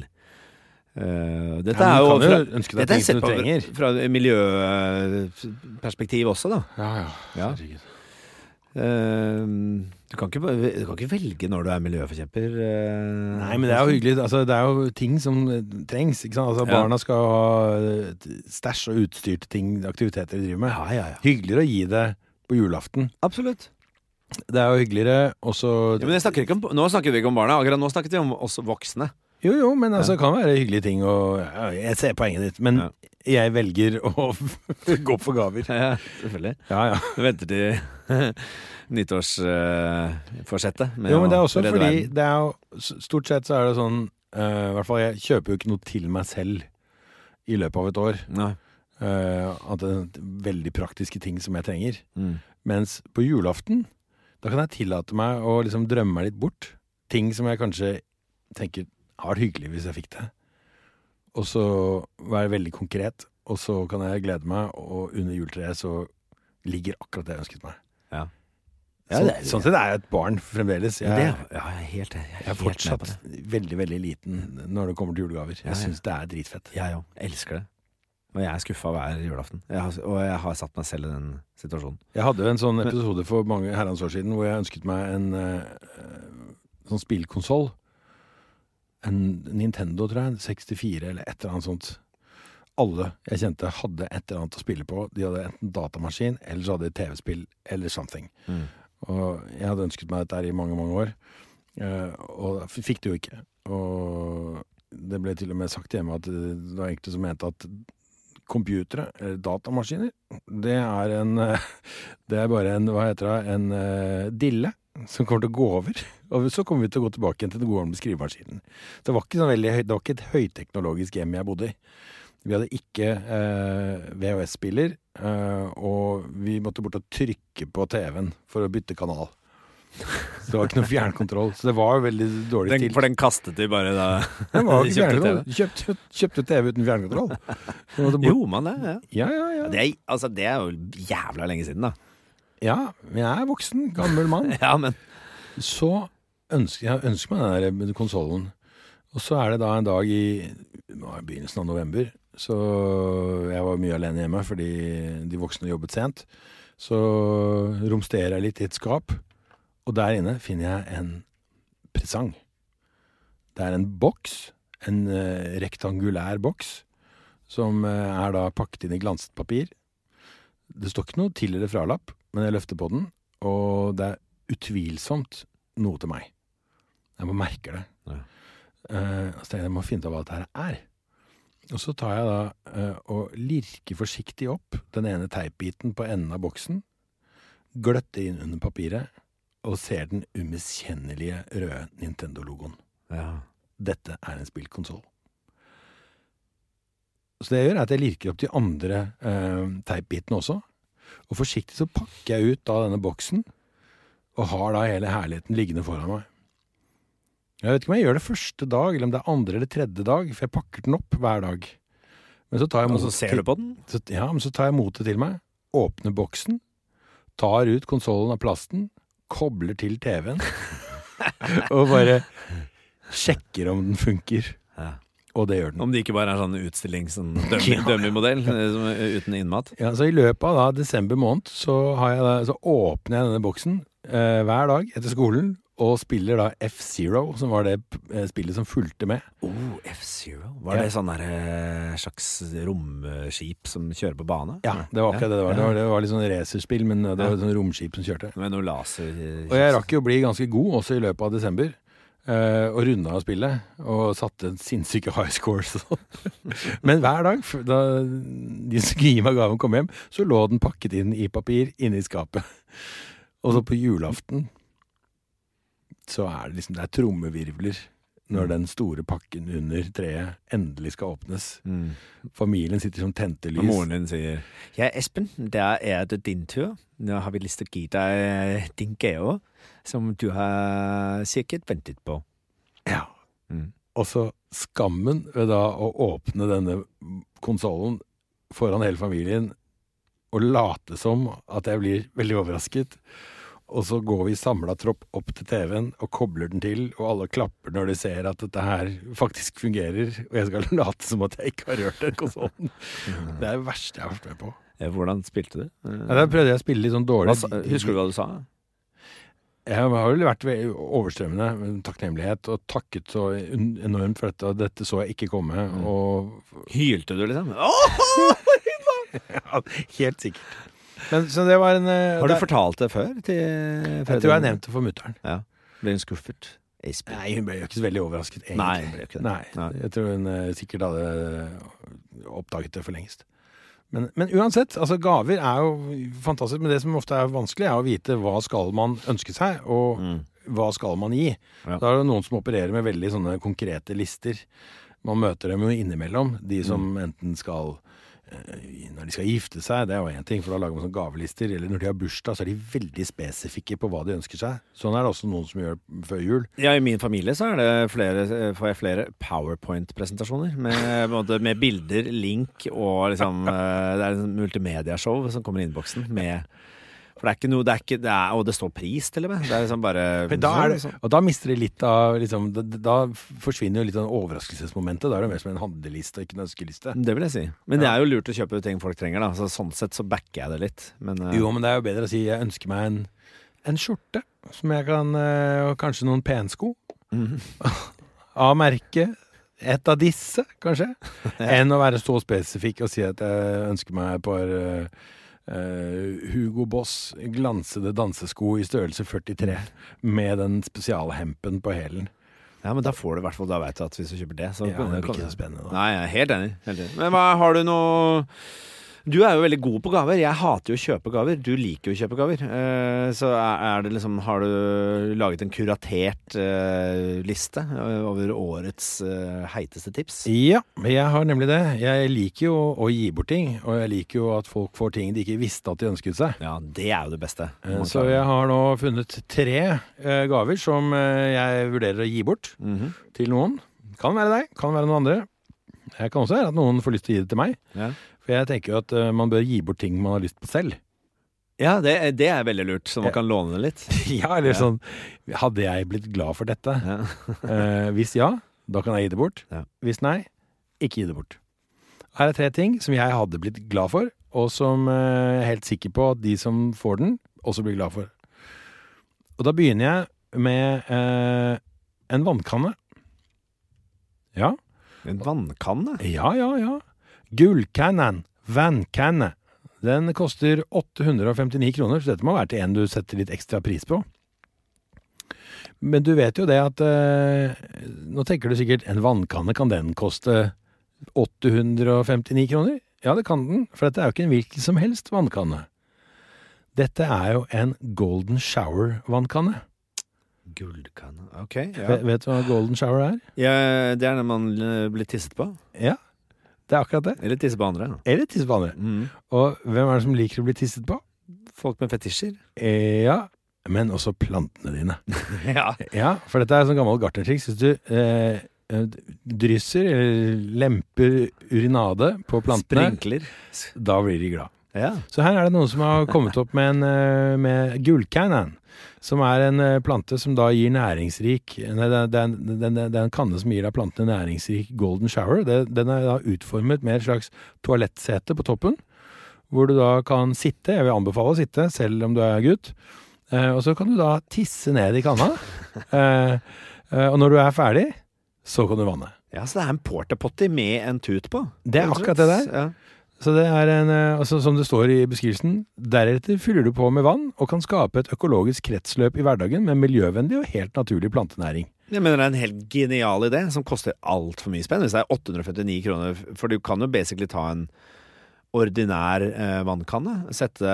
Eh, dette Ja, er jo fra, deg dette er sett på fra miljøperspektiv også, da. Ja, ja. Ja. Herregud. Eh, du, kan ikke, du kan ikke velge når du er miljøforkjemper. eh. Nei, men det er jo hyggelig. Altså, det er jo ting som eh, trengs. Altså, barna skal ha stæsj og utstyr til ting, aktiviteter de driver med. Ja, ja, ja. Hyggeligere å gi det på julaften. Absolutt. Det er jo hyggeligere også Ja, men snakker om, nå snakker vi ikke om barna, akkurat nå snakket vi om oss voksne. Jo, jo, men altså, det kan være hyggelige ting og Jeg ser poenget ditt, men. Jeg velger å gå for gaver. Ja, selvfølgelig. Ja, ja. Du venter til nyttårsforsettet. Jo, men det er også fordi det er jo Stort sett så er det sånn uh, I hvert fall jeg kjøper jo ikke noe til meg selv i løpet av et år. Nei. Uh, at det er veldig praktiske ting som jeg trenger. Mm. Mens på julaften, da kan jeg tillate meg å liksom drømme meg litt bort. Ting som jeg kanskje tenker har vært hyggelig hvis jeg fikk det. Og så være veldig konkret. Og så kan jeg glede meg, og under juletreet så ligger akkurat det jeg ønsket meg. Ja. Ja, det er- sånn sett er jeg et barn fremdeles. Jeg, Men det, ja, jeg er helt, jeg er jeg er fortsatt veldig, veldig liten når det kommer til julegaver. Jeg ja. syns det er dritfett. Jeg òg. Elsker det. Og jeg er skuffa hver julaften. Har, og jeg har satt meg selv i den situasjonen. Jeg hadde en sånn episode for mange herrens år siden hvor jeg ønsket meg en uh, sånn spillkonsoll. En Nintendo, tror jeg. 64 eller et eller annet sånt. Alle jeg kjente hadde et eller annet å spille på. De hadde enten datamaskin, eller så hadde de TV-spill, eller something. Mm. Og jeg hadde ønsket meg dette i mange, mange år. Eh, og fikk det jo ikke. Og det ble til og med sagt hjemme at eh, det var enkelte som mente at computere, eller datamaskiner, det er en Det er bare en, hva heter det, en eh, dille som kommer til å gå over. Og så kommer vi til å gå tilbake igjen til den gode gamle skrivemaskinen. Det var ikke, sånn veldig, det var ikke et høyteknologisk hjem jeg bodde i. Vi hadde ikke eh, VHS-spiller, eh, og vi måtte bort og trykke på TV-en for å bytte kanal. Så det var ikke noe fjernkontroll. Så det var veldig dårlig Den, til. for den kastet de bare da Den var de kjøpte TV? Kjøpte, kjøpte TV uten fjernkontroll. Gjorde man det? Ja. Ja, ja, ja. Det, er, altså, det er jo jævla lenge siden, da. Ja, men jeg er voksen, gammel mann. Ja, men Så ønsker, jeg ønsker meg den der konsollen. Og så er det da en dag i begynnelsen av november, så jeg var mye alene hjemme fordi de voksne jobbet sent. Så romsterer jeg litt i et skap, og der inne finner jeg en presang. Det er en boks, en eh, rektangulær boks, som eh, er da pakket inn i glanset papir. Det står ikke noe til- eller fralapp, men jeg løfter på den, og det er utvilsomt noe til meg. Jeg må merke det. Ja. Uh, så tenker jeg jeg må finne ut av hva dette her er. Og så tar jeg da uh, og lirker forsiktig opp den ene teipbiten på enden av boksen, gløtter inn under papiret og ser den umiskjennelige røde Nintendo-logoen. Ja. Dette er en spillkonsoll. Så det jeg gjør, er at jeg lirker opp de andre uh, teipbitene også. Og forsiktig så pakker jeg ut da denne boksen, og har da hele herligheten liggende foran meg. Jeg vet ikke om jeg gjør det første dag, eller om det er andre eller tredje dag, for jeg pakker den opp hver dag. Men så tar jeg Og så motet ser til- du på den? så, ja, men så tar jeg motet til meg, åpner boksen, tar ut konsollen av plasten, kobler til TV-en, og bare sjekker om den funker. Ja. Og det gjør den. Om det ikke bare er sånn utstilling, sånn dummy- dummy-modell eh, uten innmat? Ja, så I løpet av da, desember måned så, har jeg da, så åpner jeg denne boksen eh, hver dag etter skolen og spiller da F-Zero, som var det eh, spillet som fulgte med. Oh, F-Zero. Var Ja. det sånn der, eh, slags romskip som kjører på bane? Ja, det var akkurat det det var. Det var, det var litt sånn racerspill, men det var et sånn romskip som kjørte. Med noe laser Og jeg rakk jo å bli ganske god også i løpet av desember. Eh, og runda av spillet, og satte sinnssyke high scores sånn. Men hver dag, da de som skulle gi meg gaven kom hjem, så lå den pakket inn i papir inne i skapet. Og så på julaften så er det liksom Det er trommevirvler når den store pakken under treet endelig skal åpnes. Mm. Familien sitter som tente Og moren din sier Ja, Espen, da er det din tur. Nå har vi lyst til å gi deg din gave, som du har sikkert ventet på. Ja. Mm. Og så skammen ved da å åpne denne konsollen foran hele familien og late som at jeg blir veldig overrasket. Og så går vi samla tropp opp til TV-en og kobler den til, og alle klapper når de ser at dette her faktisk fungerer, og jeg skal late som at jeg ikke har rørt den konsollen. Det er det verste jeg har vært med på. Hvordan spilte du? Ja, Der prøvde jeg å spille litt sånn dårlig. Hva husker du hva du sa? Jeg har vel vært ve- overstrømmende med takknemlighet og takket så enormt for dette, dette så jeg ikke komme. Mm. Og Hylte du, liksom? Åh! ja, helt sikkert. Men, så det var en eh, Har du der, fortalt det før? Til Jeg tror jeg nevnte det for mutter'n. Ja. Ble hun skuffet? Espen. Nei, hun ble jo ikke så veldig overrasket, egentlig. Nei, hun ble ikke det. Nei, Nei. Jeg tror hun eh, sikkert hadde oppdaget det for lengst. Men, men uansett, altså gaver er jo fantastisk, men det som ofte er vanskelig, er å vite hva skal man ønske seg, og Mm. hva skal man gi. Ja. Da er det noen som opererer med veldig sånne konkrete lister. Man møter dem jo innimellom, de som Mm. enten skal eh, Når de skal gifte seg, det er jo én ting, for da lager man sånne gavelister. Eller når de har bursdag, så er de veldig spesifikke på hva de ønsker seg. Sånn er det også noen som gjør før jul. Ja, I min familie så er flere, får jeg flere powerpoint-presentasjoner. Med, med bilder, link og liksom eh, Det er et multimediashow som kommer i innboksen med For det er ikke noe det er ikke, det er, Og det står pris, til og med. Det er liksom bare da er det, sånn. og da mister det litt av liksom, da, da forsvinner jo litt av overraskelsesmomentet. Da er det mer som en handleliste og ikke en ønskeliste. Det vil jeg si. Men det er jo lurt å kjøpe ting folk trenger, da. Så sånn sett så backer jeg det litt. Men uh... Jo, men det er jo bedre å si jeg ønsker meg en, en skjorte som jeg kan eh, Og kanskje noen pensko. Mm. Av merke. Et av disse, kanskje. Enn å være så spesifikk og si at jeg ønsker meg et par eh, Hugo Boss glansede dansesko i størrelse 43 med den spesialhempen på hælen. Ja, men da får du i hvert fall Da vet du at hvis du kjøper det, så Ja, det blir ikke så spennende, da. Nei, jeg er helt enig. Helt enig. Men hva har du noe Du er jo veldig god på gaver. Jeg hater jo å kjøpe gaver. Du liker jo å kjøpe gaver. Eh, så er det liksom Har du laget en kuratert eh, liste eh, over årets heiteste tips? Ja, jeg har nemlig det. Jeg liker jo å gi bort ting, og jeg liker jo at folk får ting de ikke visste at de ønsket seg. Ja, det er jo det beste. Så jeg har nå funnet tre gaver som jeg vurderer å gi bort Mhm. til noen. Kan være deg, kan være noen andre. Jeg kan også være at noen får lyst til å gi det til meg. ja. For jeg tenker jo at uh, man bør gi bort ting man har lyst på selv. Ja, det, det er veldig lurt, så man kan låne det litt. ja, eller Ja. sånn Hadde jeg blitt glad for dette? Ja. uh, hvis ja, da kan jeg gi det bort. Ja. Hvis nei, ikke gi det bort. Her er tre ting som jeg hadde blitt glad for, og som eh, jeg er helt sikker på at de som får den, også blir glad for. Og da begynner jeg med eh, en vannkanne. Ja, En vannkanne? ja, ja, ja. Gullkannen, vannkanne. Den koster 859 kroner, så dette må være til en du setter litt ekstra pris på. Men du vet jo det at eh, Nå tenker du sikkert en vannkanne, kan den koste 859 kroner? Ja, det kan den, for dette er jo ikke en hvilken som helst vannkanne. Dette er jo en Golden Shower-vannkanne. Gullkanne. Ok, ja. Vet, vet du hva Golden Shower er? ja. Det er når man eh, blir tisset på. Ja, det er akkurat det. Eller tisse på andre. Eller tisse på andre. Mm. Og hvem er det som liker å bli tisset på? Folk med fetisjer. Eh, Ja, men også plantene dine. ja. Ja, for dette er sånn gammel gartnertriks. Hvis du eh, eh, drysser eller lemper urinade på plantene, Sprinkler. da blir de glad. Ja. Så her er det noen som har kommet opp med en eh, med gullcannon, som er en eh, plante som da gir næringsrik Nei, det er, en- kanne som gir deg plantene næringsrik golden shower. Det, den er da utformet med et slags toalettsete på toppen, hvor du da kan sitte. Jeg vil anbefale å sitte, selv om du er gutt. Eh, og så kan du da tisse ned i kanna. Eh, eh, og når du er ferdig, så kan du vanne. ja, så det er en porta potty med en tut på. Det er akkurat det der. Ja. Så det er en, eh, altså som det står i beskrivelsen, deretter fyller du på med vann og kan skape et økologisk kretsløp i hverdagen med miljøvennlig og helt naturlig plantenæring. Jeg mener det er en helt genial idé, som koster altfor mye spenn. Hvis det er 859 kroner, for du kan jo basically ta en ordinær eh, vannkanne, sette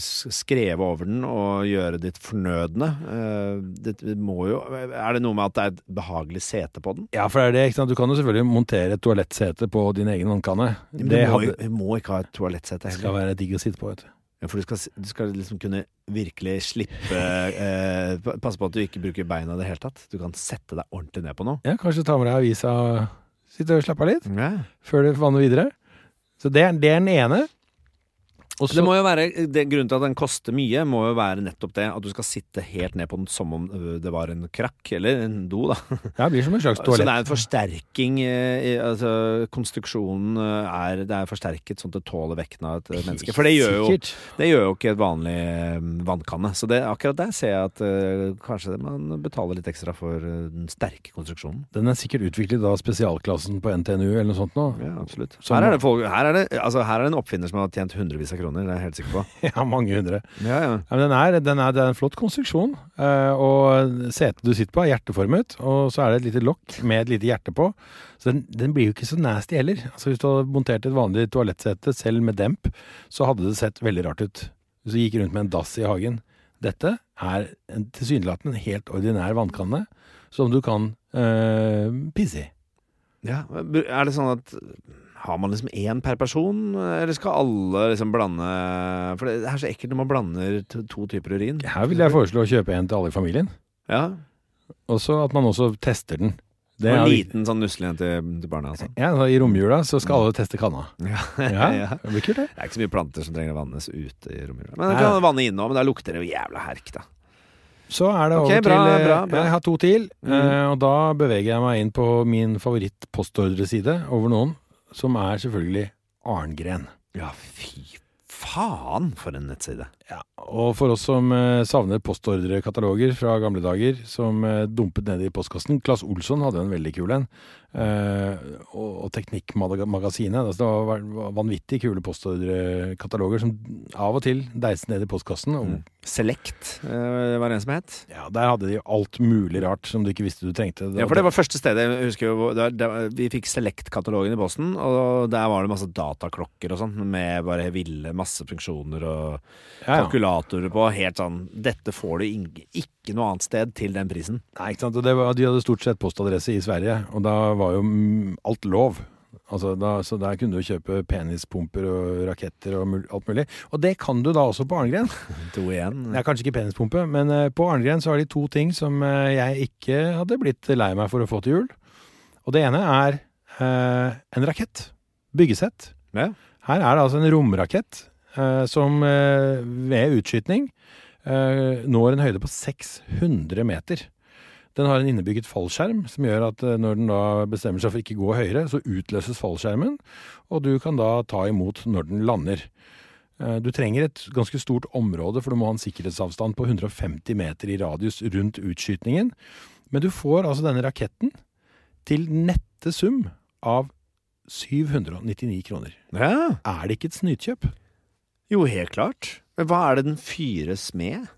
s- skreve over den og gjøre ditt fornødne. Eh, det må jo Er det noe med at det er et behagelig sete på den? Ja, for det er det, ikke sant? Du kan jo selvfølgelig montere et toalettsete på din egen vannkanne. Men du må, hadde, må ikke ha et toalettsete heller. skal være digg å sitte på, vet du. Ja, for du skal, du skal liksom kunne virkelig slippe eh, Passe på at du ikke bruker beina i det hele tatt. Du kan sette deg ordentlig ned på noe. Ja, kanskje ta med deg avisa sitte og slappe av litt Ja. før du vanner videre. Så det det er den ene. Og så, Det må jo være, det, Grunnen til at den koster mye, må jo være nettopp det at du skal sitte helt ned på den som om det var en krakk, eller en do, da. ja, det blir som en slags toalett. Så det er en forsterking i- altså, Konstruksjonen eh, er, det er forsterket sånn at det tåler vekten av et menneske. For det gjør jo, det gjør jo ikke et vanlig vannkanne. Så det, akkurat der ser jeg at uh, kanskje man betaler litt ekstra for den sterke konstruksjonen. Den er sikkert utviklet av spesialklassen på NTNU eller noe sånt nå. Ja, absolutt. Som- Her er det, folk, her er det, altså, her er det en oppfinner som har tjent hundrevis av kroner, det er jeg helt sikker på. Ja, mange hundre. Ja, ja. Ja, men den er, den er, det er en flott konstruksjon, eh, og setet du sitter på er hjerteformet, og så er det et lite lokk med et lite hjerte på. Så den, den blir jo ikke så nasty heller. Altså Hvis du hadde montert et vanlig toalettsete selv med demp, så hadde det sett veldig rart ut. Hvis du gikk rundt med en dass i hagen. Dette er en- tilsynelatende en helt ordinær vannkanne som du kan eh, pisse i. Ja, Er det sånn at har man liksom én per person, eller skal alle liksom blande For det er så ekkelt når man blander to, typer urin. Her vil jeg foreslå å kjøpe en til alle i familien. Ja, Og så at man også tester den. Det er en liten sånn nusselig en til, til barna, altså. Ja, så I romjula så skal alle teste kanna. Ja, Ja, ja. det blir kult, det. Det er ikke så mye planter som trenger å vannes ute i romjula. Men det kan vanne innom, men da lukter det jo jævla herk, da. Så er det okay, over bra, til eh, bra, bra. Jeg har to til, Mm. eh, og da beveger jeg meg inn på min favoritt-postordreside over noen, som er selvfølgelig Arngren. Ja, fy faen for en nettside. Ja, og for oss som eh, savner postordrekataloger fra gamle dager, som eh, dumpet ned i postkassen Claes Olsson hadde en veldig kul en. Eh, og, Teknikkmagasinet. Altså, det var, vanvittig kule postordrekataloger som av og til deiste ned i postkassen. Mm. Select var det en som het. ja, Der hadde de alt mulig rart som du ikke visste du trengte. Ja, for det var første stedet jeg husker jo, der, der, Vi fikk Select-katalogen i posten, og der var det masse dataklokker og sånn, med bare ville masse funksjoner og ja. Kalkulatorer på. Helt sånn Dette får du ikke noe annet sted til den prisen. Nei, ikke sant. Var, de hadde stort sett postadresse i Sverige, og da var jo alt lov. Altså, da, så der kunne du kjøpe penispumper og raketter og mul alt mulig. Og det kan du da også på Arngren. To igjen. Det er kanskje ikke penispumpe, men eh, på Arngren så har de to ting som eh, jeg ikke hadde blitt lei meg for å få til jul. Og det ene er eh, en rakett. Byggesett. Ja. Her er det altså en romrakett som eh, ved utskytning eh, når en høyde på 600 meter. Den har en innebygget fallskjerm som gjør at eh, når den da bestemmer seg for ikke gå høyere, så utløses fallskjermen, og du kan da ta imot når den lander. Eh, Du trenger et ganske stort område, for du må ha en sikkerhetsavstand på 150 meter i radius rundt utskytningen. Men du får altså denne raketten til nette sum av 799 kroner. Ja, Er det ikke et snytkjøp? Jo, helt klart. Men hva er det den fyres med?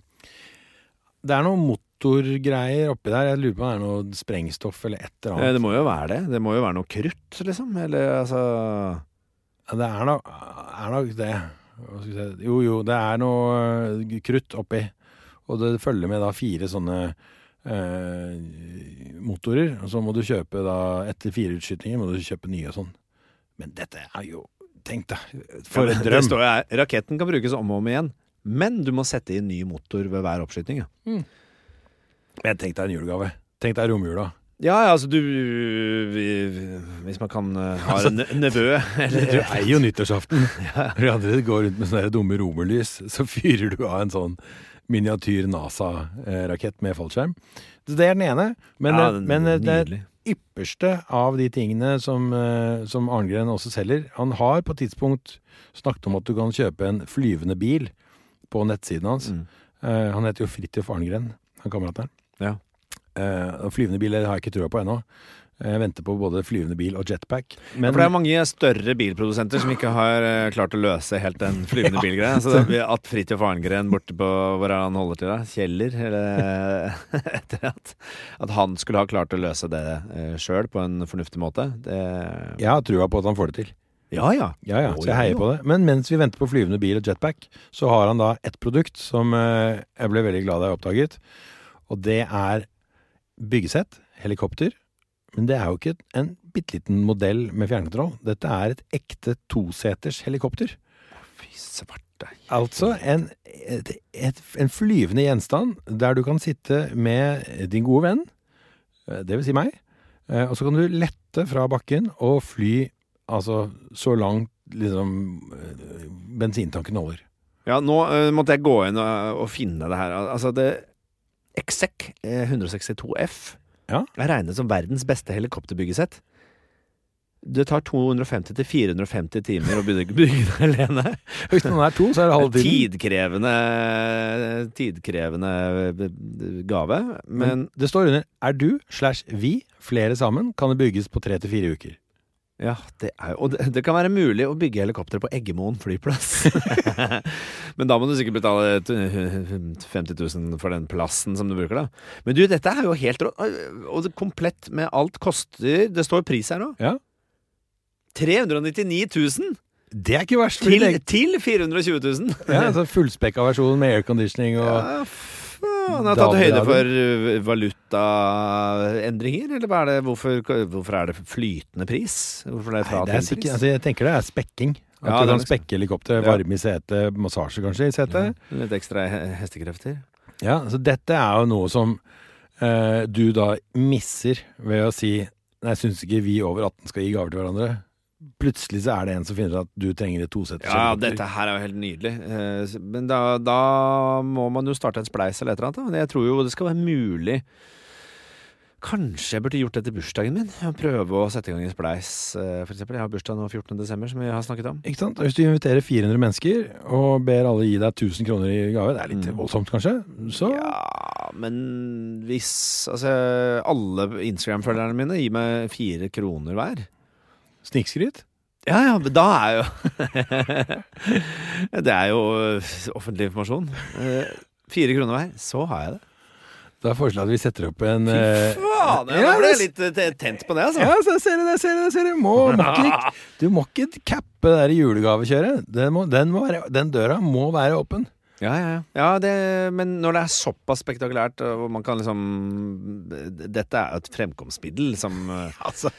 Det er noe motorgreier oppi der. Jeg lurer på om det er noe sprengstoff eller et eller Eh, annet. Det må jo være det. Det må jo være noe krutt, liksom. Eller altså Ja, Det er nok, er nok det. Si? Jo, jo, det er noe øh, krutt oppi. Og det følger med da fire sånne eh, motorer. Og så må du kjøpe da, etter fire utskytninger, må du kjøpe nye og sånn. Men dette er jo Tenk deg, for en en Det drøm. står her. Raketten kan brukes om og om igjen, men du må sette inn ny motor ved hver oppskyting. Ja, Men tenk deg en julegave. Tenk deg romjula. ja ja, altså du vi- Hvis man kan uh, ha en nevø nevø Du eier jo nyttårsaften. Når de andre går rundt med sånne dumme romerlys, så fyrer du av en sånn miniatyr NASA-rakett med fallskjerm. Så det er den ene. Men, Ja, eh, den- men eh, det. Ypperste av de tingene som, eh, som Arngren også selger Han har på et tidspunkt snakket om at du kan kjøpe en flyvende bil på nettsiden hans. Mm. Eh, han heter jo Fridtjof Arngren, han kameraten. Ja. Eh, flyvende bil har jeg ikke trua på ennå. Jeg venter på både flyvende bil og jetpack. Ja, for det er mange større bilprodusenter som ikke har eh, klart å løse helt den flyvende bilgreia. Så det, at Fridtjof Arngren borte på hvor er han holder til, da? Kjeller? Eller etter at. At han skulle ha klart å løse det uh, sjøl på en fornuftig måte. Det jeg har trua på at han får det til. Ja ja. Ja, ja, så jeg heier på det. Men mens vi venter på flyvende bil og jetpack, så har han da et produkt som eh, jeg ble veldig glad da jeg oppdaget. Og det er byggesett, helikopter. Men det er jo ikke en bitte liten modell med fjernkontroll. Dette er et ekte toseters helikopter. Fy svarte. Altså en, et, et, en flyvende gjenstand der du kan sitte med din gode venn, eh, det vil si meg, eh, og så kan du lette fra bakken og fly altså så langt liksom eh, bensintanken holder. Ja, nå uh, måtte jeg gå inn og, og finne det her. Altså, det Exec eh, 162F Ja. er regnet som verdens beste helikopterbyggesett. Det tar 250 til 450 timer å bygge, det alene. Hvis noen er to, så er det halve tiden. Tidkrevende Tidkrevende eh, gave. Men Men det står under 'er du slash vi flere sammen kan det bygges på tre til fire uker'. Ja, det er Og det, det kan være mulig å bygge helikopter på Eggemoen flyplass. Men da må du sikkert betale 50 000 for den plassen som du bruker, da. Men du, dette er jo helt rått. Og det komplett med alt koster Det står pris her nå. Ja. 399 000 Det er ikke verst. til, til 420 000. Ja, altså Fullspekka versjon med airconditioning og Ja. Han har tatt høyde for uh, valutaendringer, eller er det? Hvorfor, hvorfor er det flytende pris? Hvorfor er det Nei, fra det er sikkert, altså jeg tenker det er spekking. At Ja, du kan spekke helikopteret. Varme i setet, massasje kanskje i setet. Ja, Litt ekstra he- hestekrefter. Ja, så dette er jo noe som eh, du da misser ved å si Nei, syns ikke vi over 18 skal gi gaver til hverandre. Plutselig så er det en som finner ut at du trenger et toseters Ja, dette her er jo helt nydelig. Eh, Men da, da må man jo starte en spleis eller et eller annet. da. Jeg tror jo det skal være mulig Kanskje jeg burde gjort det til bursdagen min? Prøve å sette i gang en spleis, f.eks. for eksempel. Jeg har bursdag nå 14. desember, som vi har snakket om. Ikke sant? Hvis du inviterer 400 mennesker og ber alle gi deg 1000 kroner i gave, det er litt Mm. voldsomt kanskje, så Ja, men hvis Altså, alle Instagram-følgerne mine gir meg fire kroner hver. Snikskryt. Ja, ja, men da er jo Det er jo øh, offentlig informasjon. Eh, Fire kroner hver, så har jeg det. Da foreslår jeg at vi setter opp en Fy faen! faen! ja, ble det- litt eh, tent på det, altså. Ja, så jeg ser det, jeg ser det, jeg ser det. Må, må ikke, du må ikke cappe det der julegavekjøret. Den, må, den, må være, den døra må være åpen. Ja, ja, ja. ja det, men når det er såpass spektakulært, og man kan liksom Dette er et fremkomstmiddel som eh, Altså,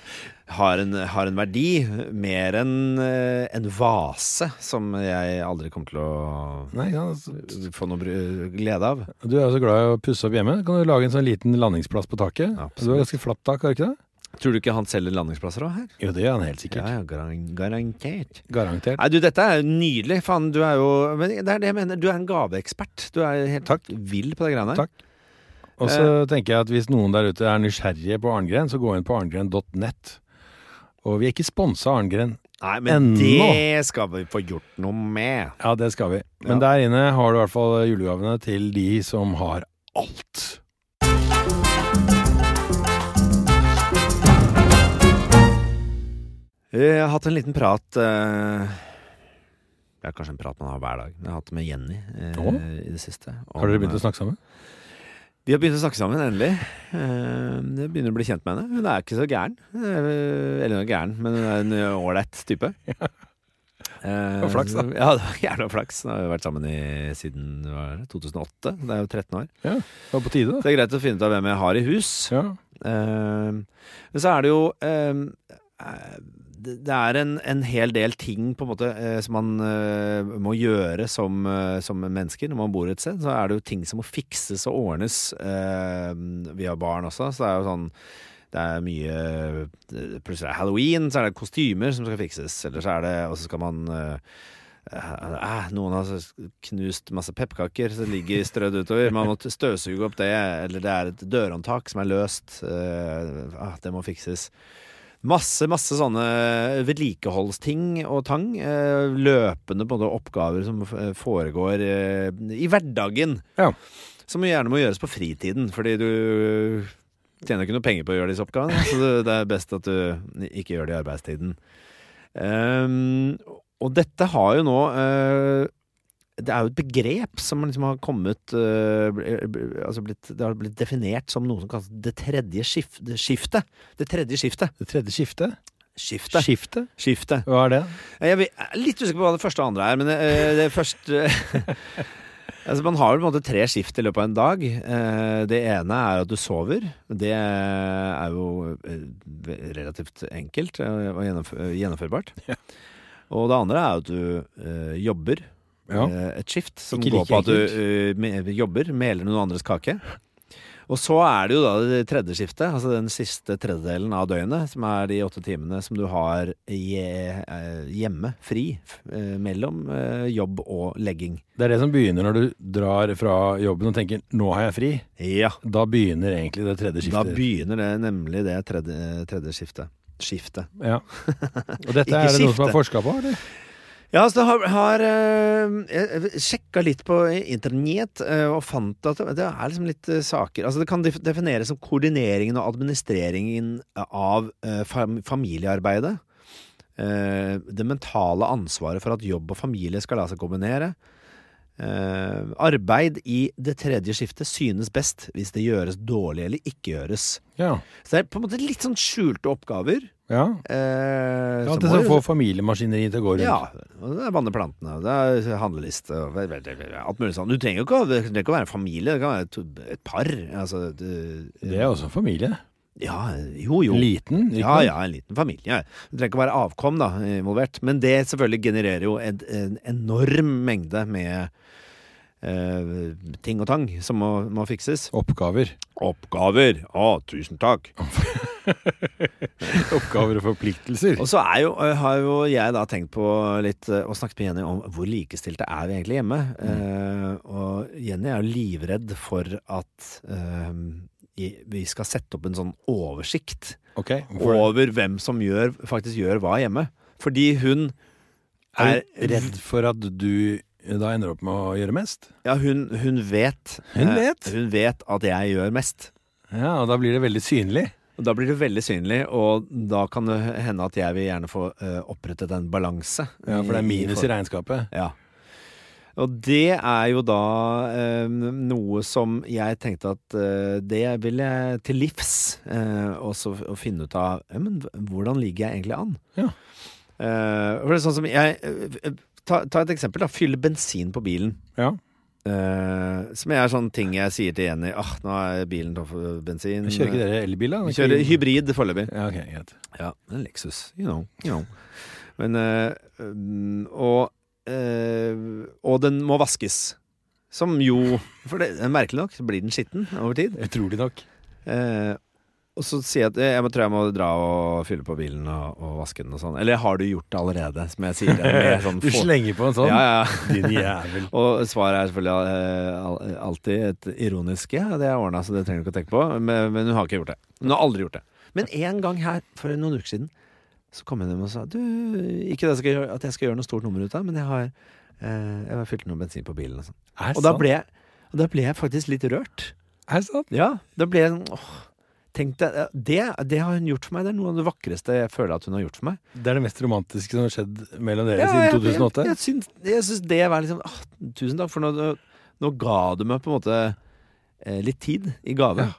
har en, har en verdi. Mer enn eh, en vase, som jeg aldri kommer til å nei, ja, altså, få noe glede av. Du er jo så glad i å pusse opp hjemme. Kan du lage en sånn liten landingsplass på taket? Absolutt. Du har ganske flatt tak, har du ikke det? Tror du ikke han selger landingsplasser òg her? Jo, det gjør han helt sikkert. Ja, ja, garan garantert. Garantert. Nei, du, dette er nydelig. Faen, du er jo Men det er det jeg mener. Du er en gaveekspert. Du er helt Takk. vill på de greiene her. Takk. Og så tenker jeg at hvis noen der ute er nysgjerrige på Arngren, så gå inn på arngren.net. Og vi er ikke sponsa av Arngren. Nei, men Ennå. det skal vi få gjort noe med. Ja, det skal vi. Men Ja. der inne har du i hvert fall julegavene til de som har alt. Jeg har hatt en liten prat eh, Det er kanskje en prat man har hver dag. Men jeg har hatt det med Jenny eh, i det siste. om- Har dere begynt å snakke sammen? Vi har begynt å snakke sammen, endelig. Eh, Jeg begynner å bli kjent med henne. Hun er ikke så gæren. Eh, Eller hun er gæren, men hun er en eh, ålreit type. Eh, Og flaks, da. Ja, det var gjerne flaks. Nå har vi vært sammen i, siden hva er det, 2008. Det er jo 13 år. Det var på tide, Så det er greit å finne ut av hvem jeg har i hus. Ja. Eh, Men så er det jo eh, eh, det er en, en hel del ting på en måte eh, som man eh, må gjøre som, eh, som mennesker når man bor et sted. Så er det jo ting som må fikses og ordnes. vi har barn også, så det er jo sånn det er mye Plutselig er det halloween, så er det kostymer som skal fikses. Eller så er det Og så skal man eh, Noen har knust masse pepperkaker som ligger strødd utover. Man må støvsuge opp det. Eller det er et dørhåndtak som er løst. eh, ah, det må fikses. Masse, masse sånne vedlikeholdsting og tang. eh, løpende på oppgaver som foregår eh, i hverdagen. Ja. Som gjerne må gjøres på fritiden, fordi du tjener ikke noe penger på å gjøre disse oppgavene. Så det, er best at du ikke gjør det i arbeidstiden. Ehm, og dette har jo nå eh, Det er jo et begrep som liksom har kommet bl- altså blitt, Det har blitt definert som noe som kalles det tredje skif det skiftet. Det tredje skiftet. Det tredje skiftet. Skiftet. Skiftet? Skiftet. Hva er det? Jeg er litt usikker på hva det første og andre er, men uh, det første Altså Man har jo på en måte tre skift i løpet av en dag. Det ene er at du sover. Det er jo relativt enkelt og gjennomførbart. Ja. Og det andre er at du jobber. Ja. Eh, Et skift som Ikke går like på at du eh, jobber, meler noen andres kake. Og så er det jo da det tredje skiftet, altså den siste tredjedelen av døgnet, som er de åtte timene som du har eh, hjemme, fri, mellom jobb og legging. Det er det som begynner når du drar fra jobben og tenker 'nå har jeg fri'. Ja, Da begynner egentlig det tredje skiftet. da begynner det nemlig det tredje, tredje skiftet. Skiftet. Ja. Og dette er det noen som har forska på, eller? Ja, altså har, har eh, Jeg sjekka litt på internett eh, og fant at det, er liksom litt eh, saker Altså Det kan defineres som koordineringen og administreringen av eh, fam familiearbeidet. Eh, det mentale ansvaret for at jobb og familie skal la seg kombinere. Eh, arbeid i det tredje skiftet synes best hvis det gjøres dårlig eller ikke gjøres. Ja. Så det er på en måte litt sånn skjulte oppgaver. Ja. Eh, ja til jo- få familiemaskineriet til å gå rundt. ja, og det er vanne plantene, det er handleliste og vel- vel- vel- alt mulig sånn. Du trenger jo ikke, å- det trenger ikke å være en familie, det kan være et, et par. Altså, det, Det er også en familie. Ja, jo, jo. Liten. ikke Ja, ja, en liten familie. Det trenger ikke å være avkom da, involvert. Men det selvfølgelig genererer jo en, en enorm mengde med eh, ting og tang som må, må fikses. Oppgaver. Oppgaver! Å, tusen takk! Oppgaver og forpliktelser. Og så er jo, øh, har jo jeg da tenkt på litt og snakket med Jenny om hvor likestilte er vi egentlig hjemme. Eh, og Jenny er jo livredd for at eh, vi skal sette opp en sånn oversikt okay, over hvem som gjør, faktisk gjør hva hjemme. Fordi hun Er er redd for at du da ender opp med å gjøre mest? Ja, hun, hun vet Hun eh, vet? Hun vet at jeg gjør mest. Ja, og da blir det veldig synlig. Og Da blir det veldig synlig, og da kan det hende at jeg vil gjerne få øh, opprettet en balanse. Ja, For det er minus i regnskapet. Ja. Og det er jo da eh, noe som jeg tenkte at eh, det vil jeg til livs. Eh, også å finne ut av ja, men hvordan ligger jeg egentlig an? Ja. Eh, for det er sånn som jeg eh, ta, ta et eksempel. da Fylle bensin på bilen. Ja. Uh, som er sånn ting jeg sier til Jenny. Ah, nå er bilen tom for bensin. Kjører ikke dere elbil, da? Vi kjører hybrid foreløpig. Ja, okay, greit. Ja, en Lexus. You know. You know. Men um, og, uh, og den må vaskes. Som jo For det er merkelig nok så blir den skitten over tid. Utrolig nok. Eh, Og så sier jeg at jeg må, tror jeg må dra og fylle på bilen og, og vaske den og sånn. Eller har du gjort det allerede, som jeg sier. det sånn Du slenger på en sånn? Ja, ja. Din jævel. Og svaret er selvfølgelig eh, alltid et ironisk ja. Det er ordna, så det trenger du ikke å tenke på. Men, men hun har ikke gjort det. Hun har aldri gjort det. Men en gang her, for noen uker siden, så kom hun hjem og sa Du, ikke jeg gjøre, at jeg skal gjøre noe stort nummer ut av, men jeg har, eh, jeg har fylt noe bensin på bilen. Og, sånn. Og da ble jeg faktisk litt rørt. Er det sant? Ja, da ble jeg sånn åh, Tenk deg, det, det har hun gjort for meg. Det er noe av det vakreste jeg føler at hun har gjort for meg. Det er det mest romantiske som har skjedd mellom dere Ja, siden 2008? Jeg, jeg, jeg syns det var liksom åh, Tusen takk, for nå, nå ga du meg på en måte eh, litt tid i gave.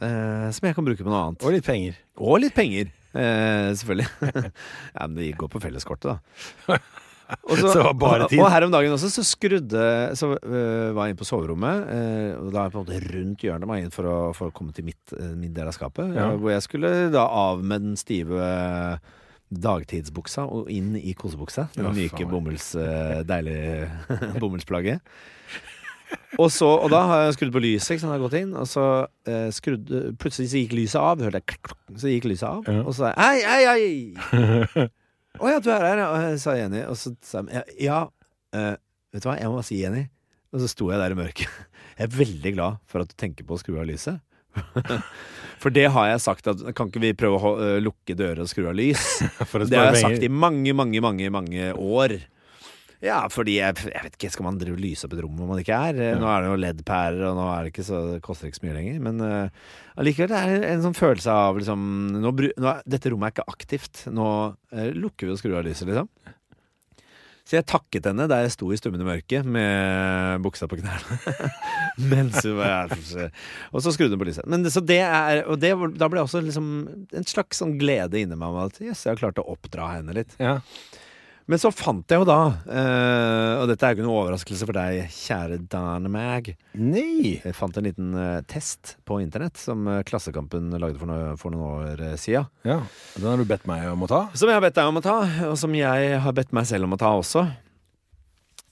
Eh, som jeg kan bruke på noe annet. Og litt penger. Og litt penger, eh, selvfølgelig. ja, men det går på felleskortet, da. Og Så det var bare tid. Og, og her om dagen også, så skrudde Så øh, var jeg inne på soverommet, øh, og da er jeg på en måte rundt hjørnet meg inn for å, for å komme til mitt, øh, min del av skapet. Ja. øh, Hvor jeg skulle da av med den stive dagtidsbuksa og inn i kosebuksa. Den myke bomulls, øh, deilige bomullsplagget. Og, så, og da har jeg skrudd på lyset, ikke gått inn, og så eh, skrudd Plutselig så gikk lyset av. Hørte jeg så gikk lyset av. Og så sa jeg hei, hei, hei! Å ja, du er her, ja, Og sa Jenny. Og så sa jeg ja, eh, vet du hva, jeg må bare si Jenny. Og så sto jeg der i mørket. Jeg er veldig glad for at du tenker på å skru av lyset. For det har jeg sagt at kan ikke vi prøve å øh, lukke dører og skru av lys? Det har jeg sagt i mange, mange, mange mange år. Ja, fordi jeg, jeg vet ikke, Skal man drive og lyse opp et rom hvor man ikke er? Ja. Nå er det jo LED-pærer, og nå er det ikke så, det koster ikke så mye lenger. Men uh, allikevel det er en sånn følelse av liksom nå, nå Dette rommet er ikke aktivt. Nå uh, lukker vi og skrur av lyset, liksom. Så jeg takket henne der jeg sto i stummende mørke med buksa på knærne. Mens hun var Og så skrudde hun på lyset. Men så det er, og det, da ble også liksom en slags sånn glede inni meg at yes, jeg har klart å oppdra henne litt. Ja. Men så fant jeg jo da, eh, og dette er jo ikke noe overraskelse for deg, kjære Dane Mag, Nei! jeg fant en liten eh, test på internett som eh, Klassekampen lagde for, noe, for noen år uh, siden. Ja, Den har du bedt meg om å ta. Som jeg har bedt deg om å ta, og som jeg har bedt meg selv om å ta også.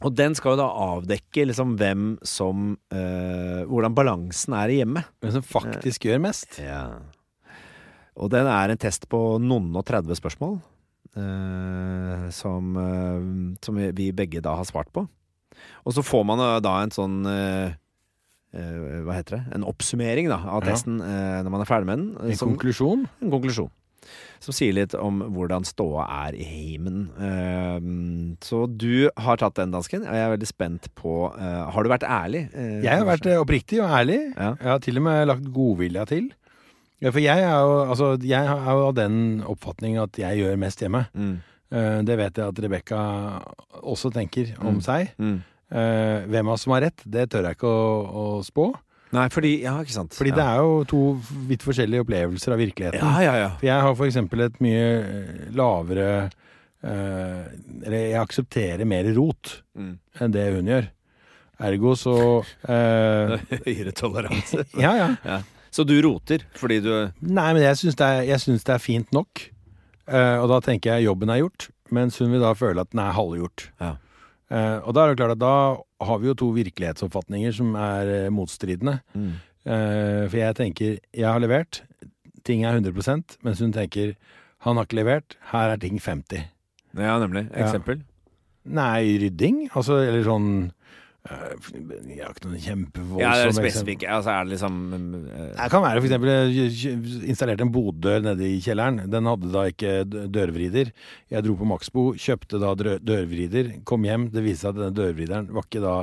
Og den skal jo da avdekke liksom hvem som eh, Hvordan balansen er i hjemmet. Hvem som faktisk gjør mest. Ja. Og den er en test på noen og 30 spørsmål. Eh, som, eh, som vi- begge da har svart på. Og så får man eh, da en sånn eh, eh, Hva heter det? En oppsummering da av Ja. testen eh, når man er ferdig med den. En som- konklusjon. en konklusjon. Som sier litt om hvordan ståa er i heimen. Så du har tatt den, dansken. Og jeg er veldig spent på Har du vært ærlig? Jeg har vært oppriktig og ærlig. Ja. Jeg har til og med lagt godvilja til. Ja, for jeg er jo, altså, jeg er jo av den oppfatning at jeg gjør mest hjemme. Mm. Eh, Det vet jeg at Rebekka også tenker om Mm. seg. Mm. Eh, Hvem av oss som har rett, det tør jeg ikke å, å spå. Nei, fordi Ja, ikke sant. Fordi ja. det er jo to vidt forskjellige opplevelser av virkeligheten. Ja, ja, ja. For jeg har eksempel et mye eh, lavere eh, Eller jeg aksepterer mer rot Mm. enn det hun gjør. Ergo så eh, Høyere toleranse. Ja, ja. Så du roter fordi du Nei, men jeg syns det, det er fint nok. Uh, og da tenker jeg jobben er gjort, mens hun vil da føle at den er halvgjort. Ja. Uh, og da er det klart at da har vi jo to virkelighetsoppfatninger som er eh, motstridende. mm. Uh, for jeg tenker jeg har levert, ting er 100% mens hun tenker han har ikke levert, her er ting 50. Ja, nemlig. Ja. Eksempel? Nei, rydding? Altså, eller sånn Jeg har ikke noen kjempevoldsomme Ja, det er spesifikke. Altså, er det liksom eh, Det kan være jeg installerte en boddør nede i kjelleren. Den hadde da ikke dørvrider. Jeg dro på Maxbo, kjøpte da dørvrider, kom hjem. Det viste seg at denne dørvrideren var ikke da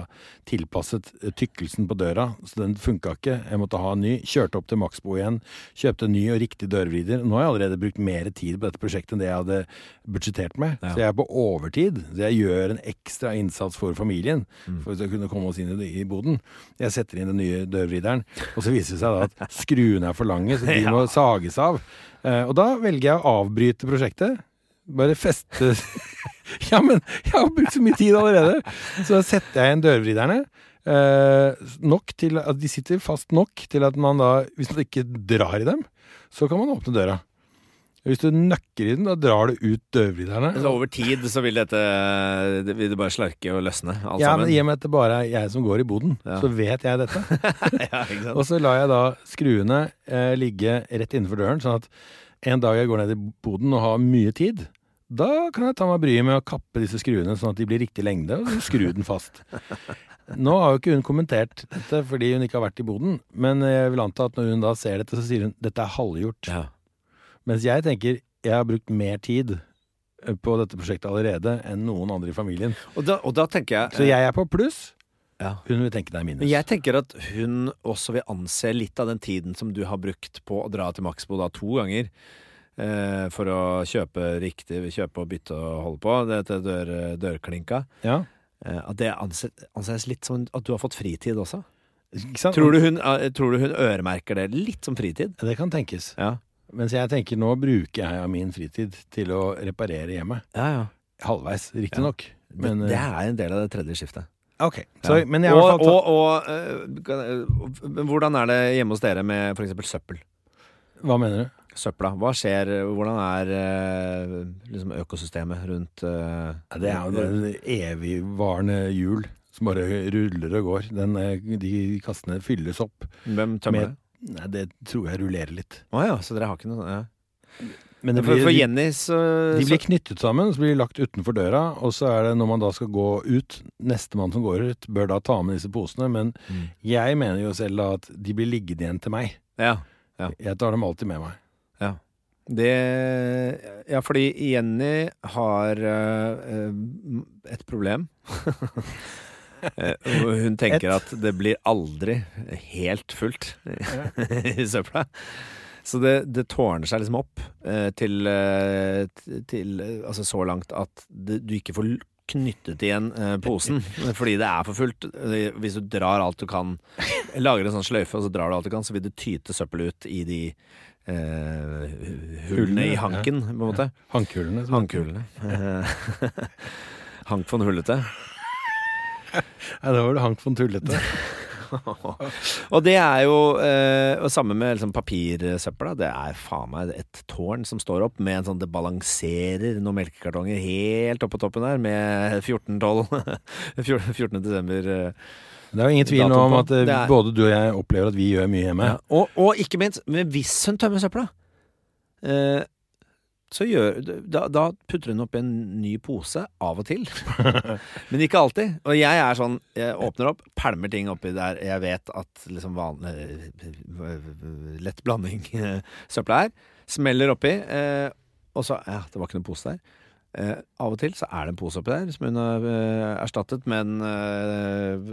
tilpasset eh, tykkelsen på døra, så den funka ikke. Jeg måtte ha en ny. Kjørte opp til Maxbo igjen, kjøpte en ny og riktig dørvrider. Nå har jeg allerede brukt mer tid på dette prosjektet enn det jeg hadde budsjettert med. Ja. Så jeg er på overtid. Så jeg gjør en ekstra innsats for familien Mm. for å kunne komme oss inn i, i boden. Jeg setter inn den nye dørvrideren, og så viser det seg da at skruene er for lange, så de må sages av. Eh, og da velger jeg å avbryte prosjektet. Bare feste Ja, men jeg har brukt så mye tid allerede! Så da setter jeg inn dørvriderne. Eh, nok til at de sitter fast nok til at man da, hvis man ikke drar i dem, så kan man åpne døra. Hvis du nøkker i den, da drar du ut døvriderne. Så over tid så vil dette det vil det bare slarke og løsne, alt Ja, men i og med at det bare er jeg som går i boden, Ja. så vet jeg dette. ja. Og så lar jeg da skruene eh, ligge rett innenfor døren, sånn at en dag jeg går ned i boden og har mye tid, da kan jeg ta meg bryet med å kappe disse skruene sånn at de blir riktig lengde, og så skru den fast. Nå har jo ikke hun kommentert dette fordi hun ikke har vært i boden, men jeg vil anta at når hun da ser dette, så sier hun dette er halvgjort. Ja. Mens jeg tenker jeg har brukt mer tid eh, på dette prosjektet allerede enn noen andre i familien. Og, da, og da tenker jeg Så jeg er på pluss, ja. hun vil tenke det er minus. Men jeg tenker at hun også vil anse litt av den tiden som du har brukt på å dra til Maxbo da to ganger, eh, for å kjøpe riktig, kjøpe og bytte og holde på, dette dør, dørklinka, Ja, eh, at det anses, anses litt som at du har fått fritid også. Tror du hun, eh, tror du hun øremerker det litt som fritid? Det kan tenkes. Ja. Mens jeg tenker nå bruker jeg av min fritid til å reparere hjemmet. Ja, ja. Halvveis, riktignok. Men det eh, er en del av det tredje skiftet. Ok. Så, Ja. Men jeg har i og, og, og, eh, kan- eh, men hvordan er det hjemme hos dere med f.eks. søppel? Hva mener du? Søpla. Hva skjer? Hvordan er eh, liksom økosystemet rundt eh, Ja, det er jo et evigvarende hjul som bare ruller og går. Den, eh, de kassene fylles opp. Hvem tømmer med- det? Nei, det tror jeg rullerer litt. Å ja, så dere har ikke noe ja. Men det blir, for for Jenny så, de blir knyttet sammen, så blir de lagt utenfor døra. Og så er det når man da skal gå ut, nestemann som går ut, bør da ta med disse posene. Men Mm. jeg mener jo selv da at de blir liggende igjen til meg. Ja. Jeg tar dem alltid med meg. Det Ja, fordi Jenny har eh, et problem. Eh, Hun tenker at det blir aldri helt fullt i søpla. Så det, det tårner seg liksom opp eh, til, eh, til Altså så langt at du ikke får knyttet igjen posen fordi det er for fullt. Hvis du drar alt du kan, lager en sånn sløyfe og så drar du alt du kan, så vil det tyte søppel ut i de eh, hullene i hanken, på en måte. Hankhullene. Hankhullene. Hank von Hullete. Ja, da var det Hank von Tullete. Og det er jo eh, Samme med liksom, papirsøpla. Det er faen meg et tårn som står opp med en sånn Det balanserer noen melkekartonger helt opp på toppen der med 14-12 14. desember. eh. Det er jo ingen tvil nå om at eh, Det både du og jeg opplever at vi gjør mye hjemme. Ja. Og, og ikke minst, men hvis hun tømmer søpla, eh, så gjør da, da putter hun oppi en ny pose av og til. Men ikke alltid. Og jeg er sånn Jeg åpner opp, pælmer ting oppi der jeg vet at liksom vanlig Lett blanding eh, søpla er. Smeller oppi. Eh, og så Ja, det var ikke noen pose der. Eh, av og til så er det en pose oppi der som hun har eh, erstattet, men eh,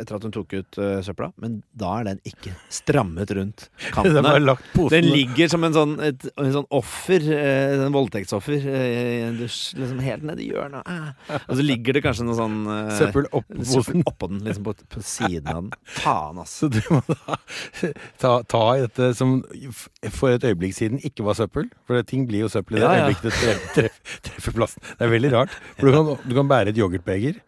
etter at hun tok ut eh, søpla. Men da er den ikke strammet rundt var Den ligger som en sånn, et, en sånn offer, eh, en voldtektsoffer, eh, liksom helt nedi hjørnet. Ah. Og så ligger det kanskje noe sånn søppel oppå posen. oppå den, liksom på, på siden av den. Faen, ass. Så du må da ta, ta i dette som for et øyeblikk siden ikke var søppel. For ting blir jo søppel i det Ja, ja. øyeblikket det treffer, plassen. Det er veldig rart. For du kan, du kan bære et yoghurtbeger.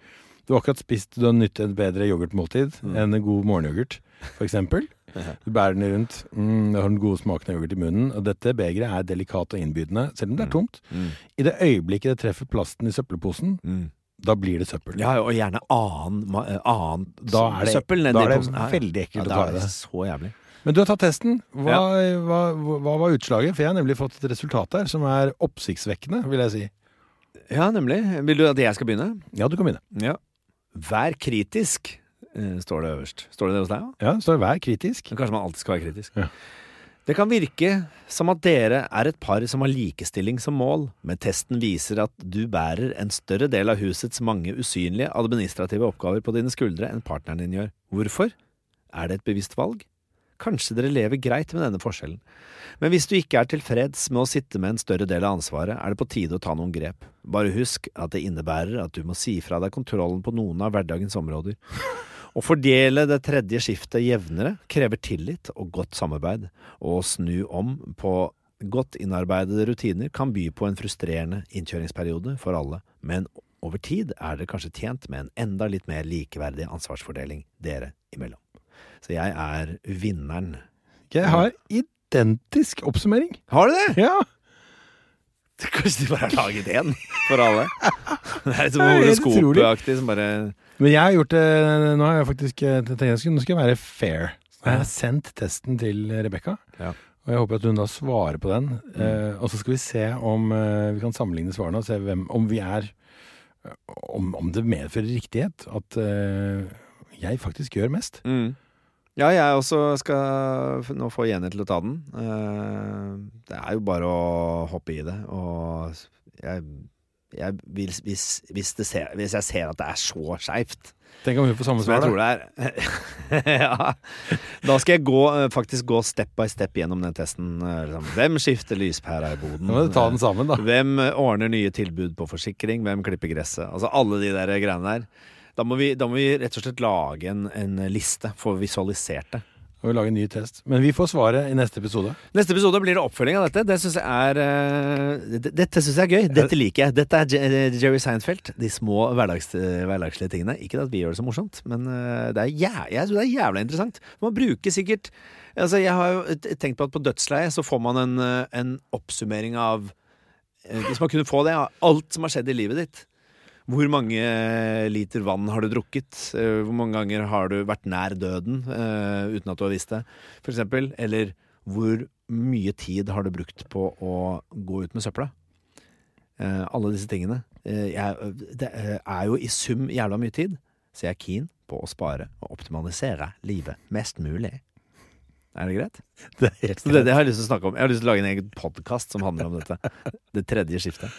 Du har akkurat spist, du har nytt et bedre yoghurtmåltid Mm. enn en god morgenyoghurt, eksempel. Du bærer den rundt, mm, du har den gode smaken av yoghurt i munnen, og dette begeret er delikat og innbydende, selv om det er tomt. Mm. I det øyeblikket det treffer plasten i søppelposen, Mm. da blir det søppel. Ja, og gjerne annen, eh, annen Da er det- søppel da er det posen. Ja, ja. veldig ekkelt ja, å ta er i det. det. Så jævlig. Men du har tatt testen. Hva, hva, hva var utslaget? For jeg har nemlig fått et resultat her som er oppsiktsvekkende, vil jeg si. Ja, nemlig. Vil du at jeg skal begynne? Ja, du kan begynne. Ja. Vær kritisk, eh, står det øverst. Står det det hos deg òg? Ja, så vær kritisk. Men kanskje man alltid skal være kritisk. Ja. Det kan virke som at dere er et par som har likestilling som mål, men testen viser at du bærer en større del av husets mange usynlige administrative oppgaver på dine skuldre enn partneren din gjør. Hvorfor? Er det et bevisst valg? Kanskje dere lever greit med denne forskjellen. Men hvis du ikke er tilfreds med å sitte med en større del av ansvaret, er det på tide å ta noen grep. Bare husk at det innebærer at du må si fra deg kontrollen på noen av hverdagens områder. Å fordele det tredje skiftet jevnere krever tillit og godt samarbeid, og å snu om på godt innarbeidede rutiner kan by på en frustrerende innkjøringsperiode for alle, men over tid er dere kanskje tjent med en enda litt mer likeverdig ansvarsfordeling dere imellom. Så jeg er vinneren. Jeg har identisk oppsummering. Har du det? Ja. Kanskje de bare har laget én for alle? Det er litt sånn horoskopaktig som bare Men jeg har gjort det Nå har jeg faktisk eh, Nå skal jeg være fair. Så jeg har sendt testen til Rebekka. Ja. Og jeg håper at hun da svarer på den. Eh, og så skal vi se om eh, vi kan sammenligne svarene og se hvem, om vi er om, om det medfører riktighet at eh, jeg faktisk gjør mest. mm. Ja, jeg også skal nå få Jenny til å ta den. Eh, det er jo bare å hoppe i det. Og jeg, jeg vil, hvis, hvis, det ser, hvis jeg ser at det er så skeivt Tenk om hun får samme svar. da. Ja. Da skal jeg gå, eh, faktisk gå step by step gjennom den testen. eh, liksom. Hvem skifter lyspæra i boden? Ta den sammen, da. Hvem ordner nye tilbud på forsikring? Hvem klipper gresset? Altså alle de der greiene der. Da må vi, da må vi rett og slett lage en, en liste, få visualisert det. Og vi lager en ny test. Men vi får svaret i neste episode. Neste episode blir det oppfølging av dette. Det synes jeg er uh, Dette syns jeg er gøy. Dette liker jeg. Dette er eh, Jerry Seinfeld. De små hverdags, eh, hverdagslige tingene. Ikke at vi gjør det så morsomt, men uh, det er, jævlig jeg synes det er jævla interessant. Man bruker sikkert Altså, jeg har jo tenkt på at på dødsleiet så får man en, en oppsummering av Hvis man kunne få det, alt som har skjedd i livet ditt. Hvor mange liter vann har du drukket? Eh, Hvor mange ganger har du vært nær døden uh, uten at du har visst det? For eksempel. Eller hvor mye tid har du brukt på å gå ut med søpla? Uh, alle disse tingene. Uh, jeg, det eh, er jo i sum jævla mye tid, så jeg er keen på å spare og optimalisere livet mest mulig. Er det greit? Det er helt Så det, det har jeg lyst til å snakke om. Jeg har lyst til å lage en egen podkast som handler om dette. Det tredje skiftet.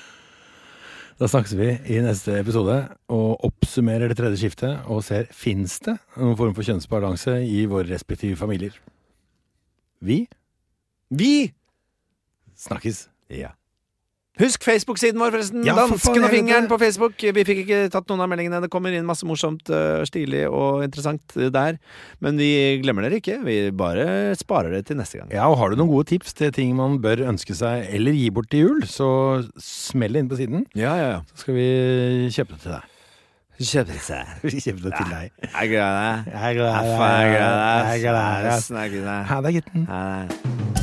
Da snakkes vi i neste episode og oppsummerer det tredje skiftet og ser fins det noen form for kjønnsbalanse i våre respektive familier. Vi Vi! snakkes. Ja. Husk Facebook-siden vår, forresten. Ja, for Dansken og fingeren på Facebook. Vi fikk ikke tatt noen av meldingene. Det kommer inn masse morsomt, øh, stilig og interessant øh, der. Men vi glemmer dere ikke. Vi bare sparer det til neste gang. Ja, og Har du noen gode tips til ting man bør ønske seg eller gi bort til jul, så smell det inn på siden. Ja, ja, ja. Så skal vi kjøpe det til deg. Kjøpe seg. Vi kjøper det til deg. Jeg er gleder meg. Jeg gleder er deg. Jeg er. Snakkes, deg. Ha det, gutten. Ha det.